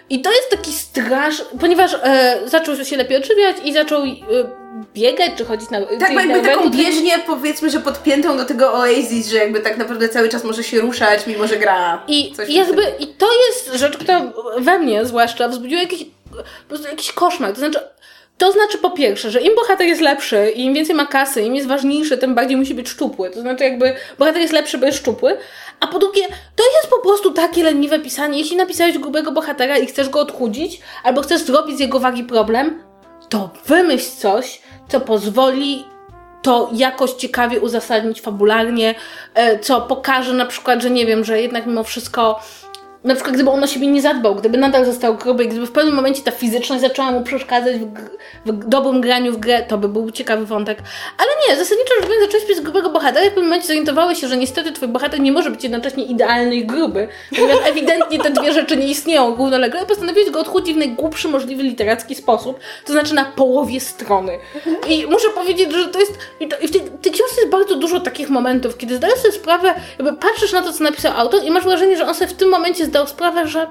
I to jest taki straż, ponieważ e, zaczął się lepiej odżywiać i zaczął e, biegać czy chodzić na Tak, bo jakby taką bieżnię powiedzmy, że podpiętą do tego Oasis, że jakby tak naprawdę cały czas może się ruszać, mimo że gra. I, i jakby, i to jest rzecz, która we mnie zwłaszcza wzbudziła jakiś, po prostu jakiś koszmar. To znaczy, to znaczy po pierwsze, że im bohater jest lepszy i im więcej ma kasy, im jest ważniejszy, tym bardziej musi być szczupły. To znaczy jakby bohater jest lepszy, bo jest szczupły. A po drugie, prostu takie leniwe pisanie. Jeśli napisałeś grubego bohatera i chcesz go odchudzić, albo chcesz zrobić z jego wagi problem, to wymyśl coś, co pozwoli to jakoś ciekawie uzasadnić fabularnie, e, co pokaże na przykład, że nie wiem, że jednak mimo wszystko, na przykład gdyby on o siebie nie zadbał, gdyby nadal został gruby, i gdyby w pewnym momencie ta fizyczność zaczęła mu przeszkadzać w, w dobrym graniu w grę, to by był ciekawy wątek. Ale nie, zasadniczo rzecz biorąc, zacząłeś pisać grubego bohatera i w pewnym momencie zorientowałeś się, że niestety twój bohater nie może być jednocześnie idealny i gruby, ponieważ ewidentnie te dwie rzeczy nie istnieją równolegle i postanowiłeś go odchudzić w najgłupszy możliwy literacki sposób, to znaczy na połowie strony. I muszę powiedzieć, że to jest, i, to, i w tej, tej książce jest bardzo dużo takich momentów, kiedy zdajesz sobie sprawę, jakby patrzysz na to, co napisał autor i masz wrażenie, że on sobie w tym momencie zdał sprawę, że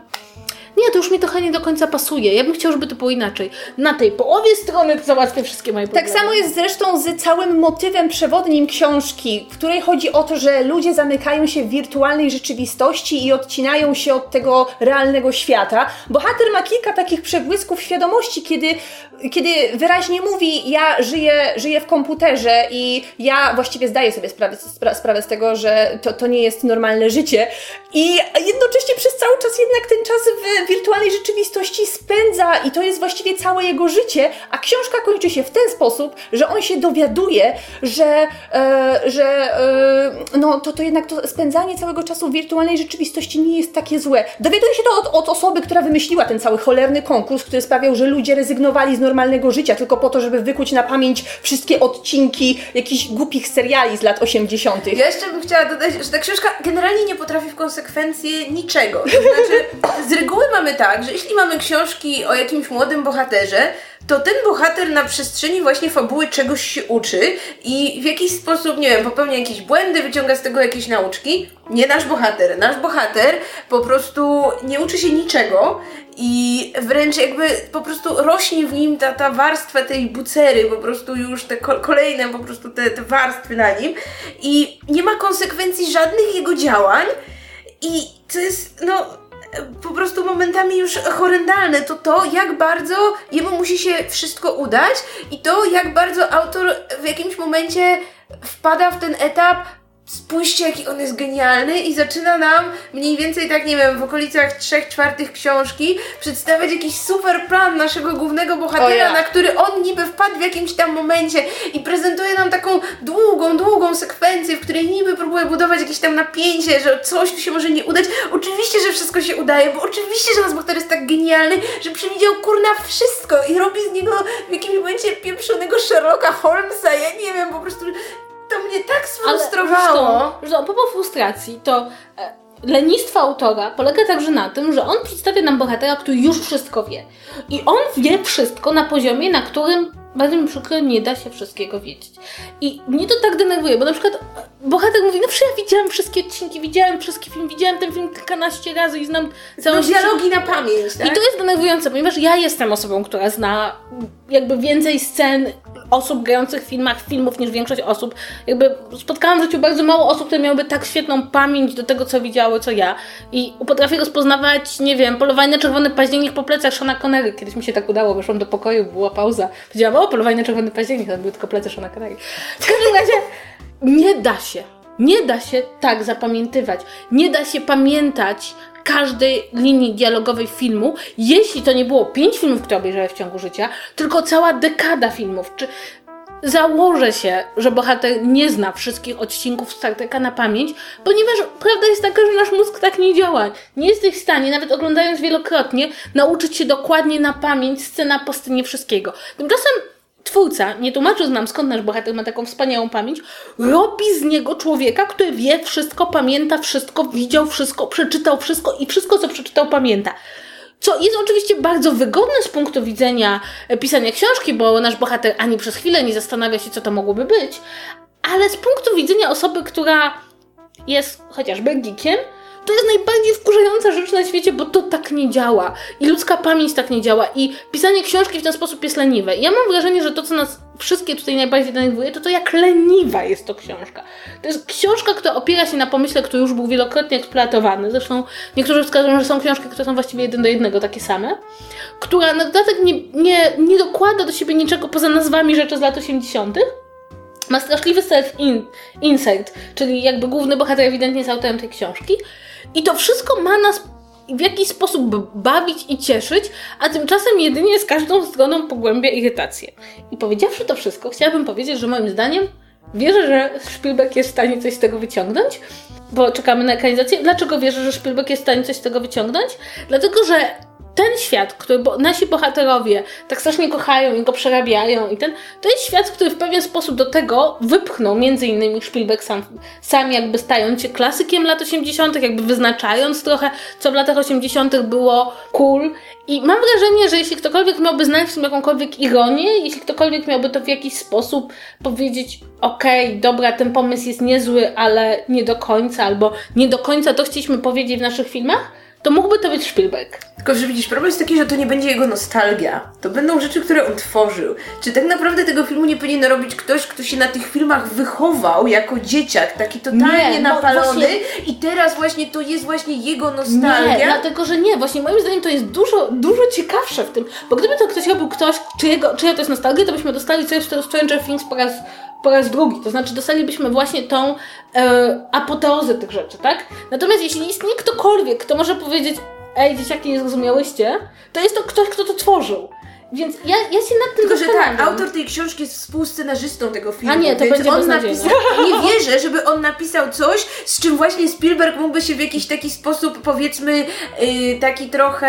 nie, to już mi trochę nie do końca pasuje. Ja bym chciał, żeby to było inaczej. Na tej połowie strony załatwię wszystkie moje problemy. Tak samo jest zresztą z całym motywem przewodnim książki, w której chodzi o to, że ludzie zamykają się w wirtualnej rzeczywistości i odcinają się od tego realnego świata. Bohater ma kilka takich przebłysków świadomości, kiedy, kiedy wyraźnie mówi: Ja żyję, żyję w komputerze i ja właściwie zdaję sobie sprawę, spra- sprawę z tego, że to, to nie jest normalne życie. I jednocześnie przez cały czas jednak ten czas wirtualnej rzeczywistości spędza i to jest właściwie całe jego życie, a książka kończy się w ten sposób, że on się dowiaduje, że, e, że e, no, to, to jednak to spędzanie całego czasu w wirtualnej rzeczywistości nie jest takie złe. Dowiaduje się to od, od osoby, która wymyśliła ten cały cholerny konkurs, który sprawiał, że ludzie rezygnowali z normalnego życia tylko po to, żeby wykuć na pamięć wszystkie odcinki jakichś głupich seriali z lat 80. Ja jeszcze bym chciała dodać, że ta książka generalnie nie potrafi w konsekwencje niczego. To znaczy, z reguły mamy tak, że jeśli mamy książki o jakimś młodym bohaterze, to ten bohater na przestrzeni właśnie fabuły czegoś się uczy i w jakiś sposób, nie wiem, popełnia jakieś błędy, wyciąga z tego jakieś nauczki. Nie nasz bohater. Nasz bohater po prostu nie uczy się niczego i wręcz jakby po prostu rośnie w nim ta, ta warstwa tej bucery, po prostu już te ko- kolejne po prostu te, te warstwy na nim i nie ma konsekwencji żadnych jego działań i to jest, no po prostu momentami już horrendalne, to to, jak bardzo jemu musi się wszystko udać i to, jak bardzo autor w jakimś momencie wpada w ten etap spójrzcie jaki on jest genialny i zaczyna nam mniej więcej tak, nie wiem, w okolicach trzech czwartych książki przedstawiać jakiś super plan naszego głównego bohatera, ja. na który on niby wpadł w jakimś tam momencie i prezentuje nam taką długą, długą sekwencję, w której niby próbuje budować jakieś tam napięcie, że coś tu się może nie udać. Oczywiście, że wszystko się udaje, bo oczywiście, że nasz bohater jest tak genialny, że przewidział kurna wszystko i robi z niego w jakimś momencie pieprzonego Sherlocka Holmesa, ja nie wiem, po prostu to mnie tak sfrustrowało. Zresztą, że a propos frustracji, to e, lenistwo autora polega także na tym, że on przedstawia nam bohatera, który już wszystko wie. I on wie wszystko na poziomie, na którym bardzo mi przykro, nie da się wszystkiego wiedzieć. I mnie to tak denerwuje, bo na przykład bohater mówi, no przecież ja widziałem wszystkie odcinki, widziałem wszystkie film, widziałem ten film kilkanaście razy i znam całą No, dialogi na pamięć, tak? I to jest denerwujące, ponieważ ja jestem osobą, która zna jakby więcej scen osób grających w filmach, filmów niż większość osób. Jakby spotkałam w życiu bardzo mało osób, które miałyby tak świetną pamięć do tego, co widziały, co ja. I potrafię rozpoznawać, nie wiem, polowanie na czerwony październik po plecach Shona Connery. Kiedyś mi się tak udało, weszłam do pokoju, była pauza. Powiedziałam, polowanie na czerwony październik, tam były tylko plecy Shona Connery. W każdym razie nie da się. Nie da się tak zapamiętywać. Nie da się pamiętać każdej linii dialogowej filmu, jeśli to nie było pięć filmów, które obejrzałem w ciągu życia, tylko cała dekada filmów. Czy założę się, że bohater nie zna wszystkich odcinków Star Treka na pamięć, ponieważ prawda jest taka, że nasz mózg tak nie działa. Nie jesteś w stanie, nawet oglądając wielokrotnie, nauczyć się dokładnie na pamięć scena po scenie wszystkiego. Tymczasem twórca, nie tłumacząc nam skąd nasz bohater ma taką wspaniałą pamięć, robi z niego człowieka, który wie wszystko, pamięta wszystko, widział wszystko, przeczytał wszystko i wszystko, co przeczytał, pamięta. Co jest oczywiście bardzo wygodne z punktu widzenia e, pisania książki, bo nasz bohater ani przez chwilę nie zastanawia się, co to mogłoby być, ale z punktu widzenia osoby, która jest chociażby geekiem, to jest najbardziej wkurzająca rzecz na świecie, bo to tak nie działa. I ludzka pamięć tak nie działa. I pisanie książki w ten sposób jest leniwe. I ja mam wrażenie, że to, co nas wszystkie tutaj najbardziej denerwuje, to to, jak leniwa jest to książka. To jest książka, która opiera się na pomyśle, który już był wielokrotnie eksploatowany. Zresztą niektórzy wskazują, że są książki, które są właściwie jeden do jednego takie same. Która na dodatek nie, nie, nie dokłada do siebie niczego poza nazwami rzeczy z lat 80., ma straszliwy self-insert, czyli jakby główny bohater ewidentnie jest autorem tej książki. I to wszystko ma nas w jakiś sposób bawić i cieszyć, a tymczasem jedynie z każdą stroną pogłębia irytację. I powiedziawszy to wszystko, chciałabym powiedzieć, że moim zdaniem wierzę, że Spielberg jest w stanie coś z tego wyciągnąć, bo czekamy na ekranizację. Dlaczego wierzę, że Spielberg jest w stanie coś z tego wyciągnąć? Dlatego, że ten świat, który bo, nasi bohaterowie tak strasznie kochają i go przerabiają i ten, to jest świat, który w pewien sposób do tego wypchnął między innymi Spielberg sam, sam jakby stając się klasykiem lat 80., jakby wyznaczając trochę, co w latach 80. było cool i mam wrażenie, że jeśli ktokolwiek miałby znaleźć w tym jakąkolwiek ironię, jeśli ktokolwiek miałby to w jakiś sposób powiedzieć, okej, okay, dobra, ten pomysł jest niezły, ale nie do końca, albo nie do końca to chcieliśmy powiedzieć w naszych filmach, to mógłby to być Spielberg. Tylko, że widzisz, problem jest taki, że to nie będzie jego nostalgia. To będą rzeczy, które on tworzył. Czy tak naprawdę tego filmu nie powinien robić ktoś, kto się na tych filmach wychował jako dzieciak, taki totalnie Nie, no napalony właśnie- i teraz właśnie to jest właśnie jego nostalgia? Nie, dlatego że nie. Właśnie moim zdaniem to jest dużo, dużo ciekawsze w tym. Bo gdyby to ktoś robił ktoś, czyjego, czyja to jest nostalgia, to byśmy dostali coś z Stranger Things po raz, po raz drugi. To znaczy dostalibyśmy właśnie tą e, apoteozę tych rzeczy, tak? Natomiast jeśli istnieje ktokolwiek, kto może powiedzieć ej, dzieciaki, nie zrozumiałyście, to jest to ktoś, kto to tworzył. Więc ja, ja się nad tym Tylko, że tak, autor tej książki jest współscenarzystą tego filmu. A nie, to więc będzie on napisał, Nie wierzę, żeby on napisał coś, z czym właśnie Spielberg mógłby się w jakiś taki sposób, powiedzmy, yy, taki trochę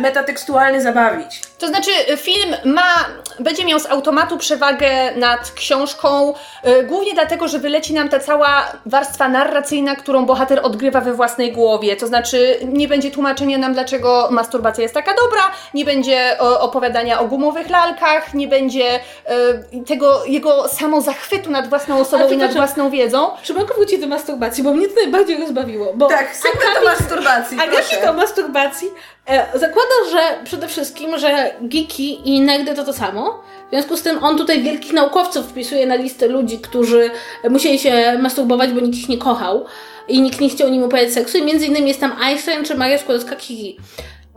metatekstualny zabawić. To znaczy, y, film ma, będzie miał z automatu przewagę nad książką, y, głównie dlatego, że wyleci nam ta cała warstwa narracyjna, którą bohater odgrywa we własnej głowie. To znaczy, nie będzie tłumaczenia nam, dlaczego masturbacja jest taka dobra, nie będzie o, opowiadania o gumowych lalkach, nie będzie y, tego jego samozachwytu nad własną osobą i nad własną wiedzą. Czy mogę wrócić do masturbacji, bo mnie to najbardziej rozbawiło. Bo Tak, segment o masturbacji, proszę. do masturbacji e, zakłada, że przede wszystkim, że geeki i nerdy to to samo. W związku z tym on tutaj wielkich naukowców wpisuje na listę ludzi, którzy musieli się masturbować, bo nikt ich nie kochał i nikt nie chciał nim uprawiać seksu. I między innymi jest tam Einstein czy Maria Skłodowska-Curie.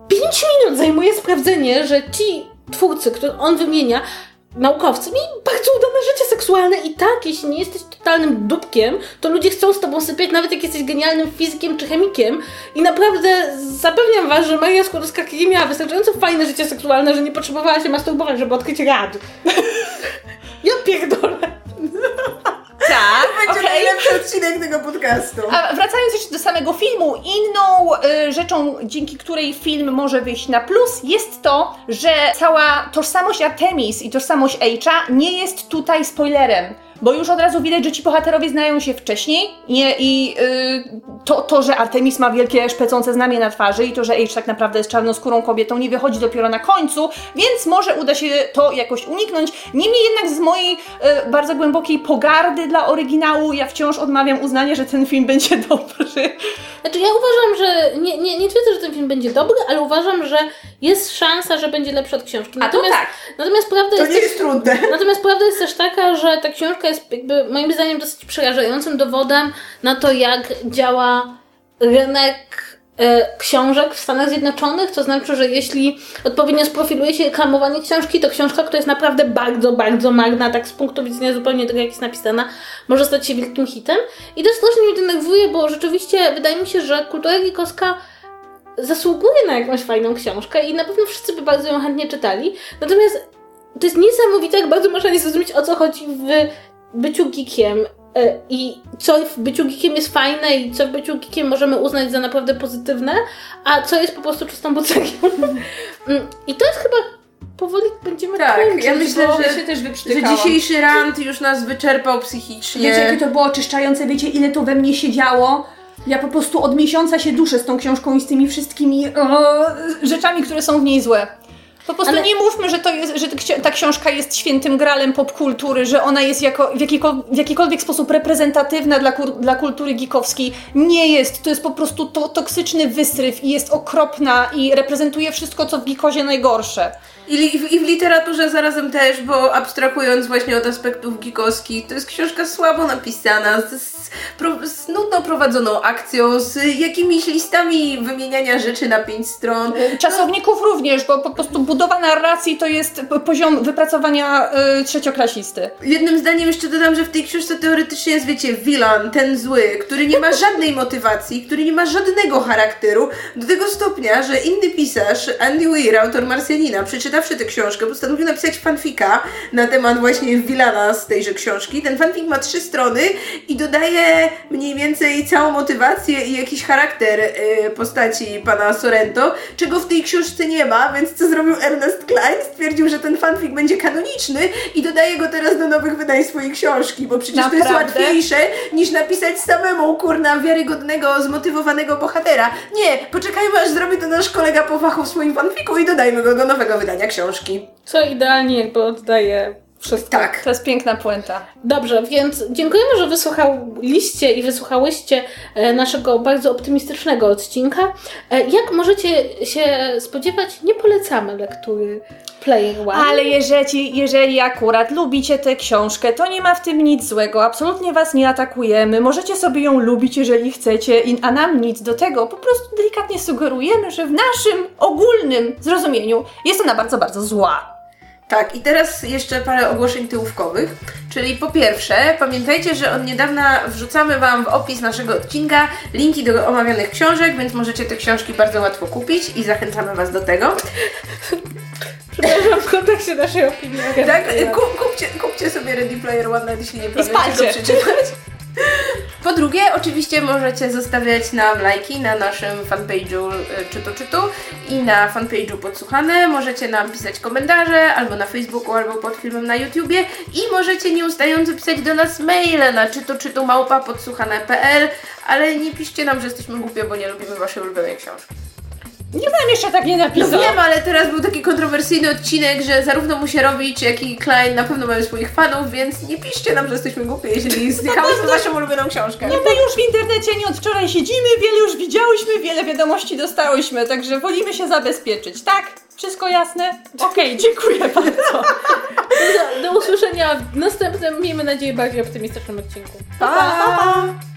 Pięć minut zajmuje sprawdzenie, że ci twórcy, których on wymienia, naukowcy mieli bardzo udane życie seksualne i tak, jeśli nie jesteś totalnym dupkiem, to ludzie chcą z tobą sypiać, nawet jak jesteś genialnym fizykiem czy chemikiem i naprawdę zapewniam was, że Maria Skłodowska-Curie miała wystarczająco fajne życie seksualne, że nie potrzebowała się masturbować, żeby odkryć rad. ja pierdolę. Tak, Będzie okej. najlepszy odcinek tego podcastu. A wracając jeszcze do samego filmu, inną y, rzeczą, dzięki której film może wyjść na plus, jest to, że cała tożsamość Artemis i tożsamość H'a nie jest tutaj spoilerem. Bo już od razu widać, że ci bohaterowie znają się wcześniej nie, i y, to, to, że Artemis ma wielkie szpecące znamie na twarzy i to, że H tak naprawdę jest czarnoskórą kobietą, nie wychodzi dopiero na końcu, więc może uda się to jakoś uniknąć. Niemniej jednak z mojej y, bardzo głębokiej pogardy dla oryginału ja wciąż odmawiam uznania, że ten film będzie dobry. Znaczy ja uważam, że nie, nie, nie twierdzę, że ten film będzie dobry, ale uważam, że jest szansa, że będzie lepszy od książki. A to Natomiast, tak. natomiast prawda To jest nie też- jest trudne. Natomiast prawda jest też taka, że ta książka jest jakby moim zdaniem dosyć przerażającym dowodem na to, jak działa rynek e, książek w Stanach Zjednoczonych. To znaczy, że jeśli odpowiednio sprofiluje się reklamowanie książki, to książka, która jest naprawdę bardzo, bardzo marna, tak z punktu widzenia zupełnie tego, jak jest napisana, może stać się wielkim hitem. I to strasznie mnie denerwuje, bo rzeczywiście wydaje mi się, że kultura geekowska zasługuje na jakąś fajną książkę i na pewno wszyscy by bardzo ją chętnie czytali. Natomiast to jest niesamowite, jak bardzo można nie zrozumieć, o co chodzi w byciu geekiem e, i co w byciu geekiem jest fajne i co w byciu geekiem możemy uznać za naprawdę pozytywne, a co jest po prostu czystą bucegiem. Mm, I to jest chyba powoli będziemy Tak, kończyć, ja myślę, bo... że- się też Że dzisiejszy rant już nas wyczerpał psychicznie. Wiecie, jakie to było oczyszczające, wiecie, ile to we mnie się działo? Ja po prostu od miesiąca się duszę z tą książką i z tymi wszystkimi o, rzeczami, które są w niej złe. Po prostu Ale- nie mówmy, że, to jest, że ta ksi- ta książka jest świętym gralem popkultury, że ona jest jako, w, jakikol- w jakikolwiek sposób reprezentatywna dla, kur- dla kultury geekowskiej. Nie jest. To jest po prostu to, toksyczny wysryw i jest okropna i reprezentuje wszystko, co w geekozie najgorsze. I, li- I w literaturze zarazem też, bo abstrahując właśnie od aspektów geekowskich, to jest książka słabo napisana, z, z, pro, z nudno prowadzoną akcją, z jakimiś listami wymieniania rzeczy na pięć stron. Czasowników również, bo po prostu budowa narracji to jest poziom wypracowania y, trzecioklasisty. Jednym zdaniem jeszcze dodam, że w tej książce teoretycznie jest, wiecie, villain, ten zły, który nie ma żadnej motywacji, który nie ma żadnego charakteru, do tego stopnia, że inny pisarz, Andy Weir, autor Marsjanina, przeczytawszy tę książkę, postanowił napisać fanfika na temat właśnie villana z tejże książki. Ten fanfik ma trzy strony i dodaje mniej więcej całą motywację i jakiś charakter y, postaci pana Sorrento, czego w tej książce nie ma, więc co zrobił Ernest Klein? Stwierdził, że ten fanfic będzie kanoniczny i dodaje go teraz do nowych wydań swojej książki, bo przecież to jest Naprawdę? łatwiejsze niż napisać samemu, kurna, wiarygodnego, zmotywowanego bohatera. Nie, poczekajmy aż zrobi to nasz kolega po fachu w swoim fanfiku i dodajmy go do nowego wydania książki. Co idealnie jakby oddaje wszystko. Tak. To jest piękna puenta. Dobrze, więc dziękujemy, że wysłuchaliście i wysłuchałyście e, naszego bardzo optymistycznego odcinka. E, Jak możecie się spodziewać, nie polecamy lektury Player One. Ale jeżeli, jeżeli akurat lubicie tę książkę, to nie ma w tym nic złego. Absolutnie was nie atakujemy. Możecie sobie ją lubić, jeżeli chcecie, a nam nic do tego. Po prostu delikatnie sugerujemy, że w naszym ogólnym zrozumieniu jest ona bardzo, bardzo zła. Tak, i teraz jeszcze parę ogłoszeń tyłówkowych. Czyli po pierwsze, pamiętajcie, że od niedawna wrzucamy Wam w opis naszego odcinka linki do omawianych książek, więc możecie te książki bardzo łatwo kupić i zachęcamy Was do tego. Przepraszam, w kontekście naszej opinii. Tak, ku, kupcie, kupcie sobie Ready Player One, jeśli nie planujecie go przeczytać. Po drugie, oczywiście możecie zostawiać nam lajki na naszym fanpage'u e, Czytu Czytu i na fanpage'u Podsłuchane. Możecie nam pisać komentarze albo na Facebooku, albo pod filmem na YouTubie i możecie nieustająco pisać do nas maile na czytuczytu podsłuchane.pl ale nie piszcie nam, że jesteśmy głupie, bo nie lubimy waszej ulubionej książki. Nie wiem, jeszcze tak nie No napisał. wiem, ale teraz był taki kontrowersyjny odcinek, że zarówno Musierowicz, jak i Klein na pewno mają swoich fanów, więc nie piszcie nam, że jesteśmy głupie, jeśli zdychałyśmy waszą ulubioną książkę. No my już w internecie nie od wczoraj siedzimy, wiele już widziałyśmy, wiele wiadomości dostałyśmy, także wolimy się zabezpieczyć, tak? Wszystko jasne? Okej, dziękuję bardzo. Do, do usłyszenia w następnym, miejmy nadzieję, bardziej optymistycznym odcinku. pa, pa. pa.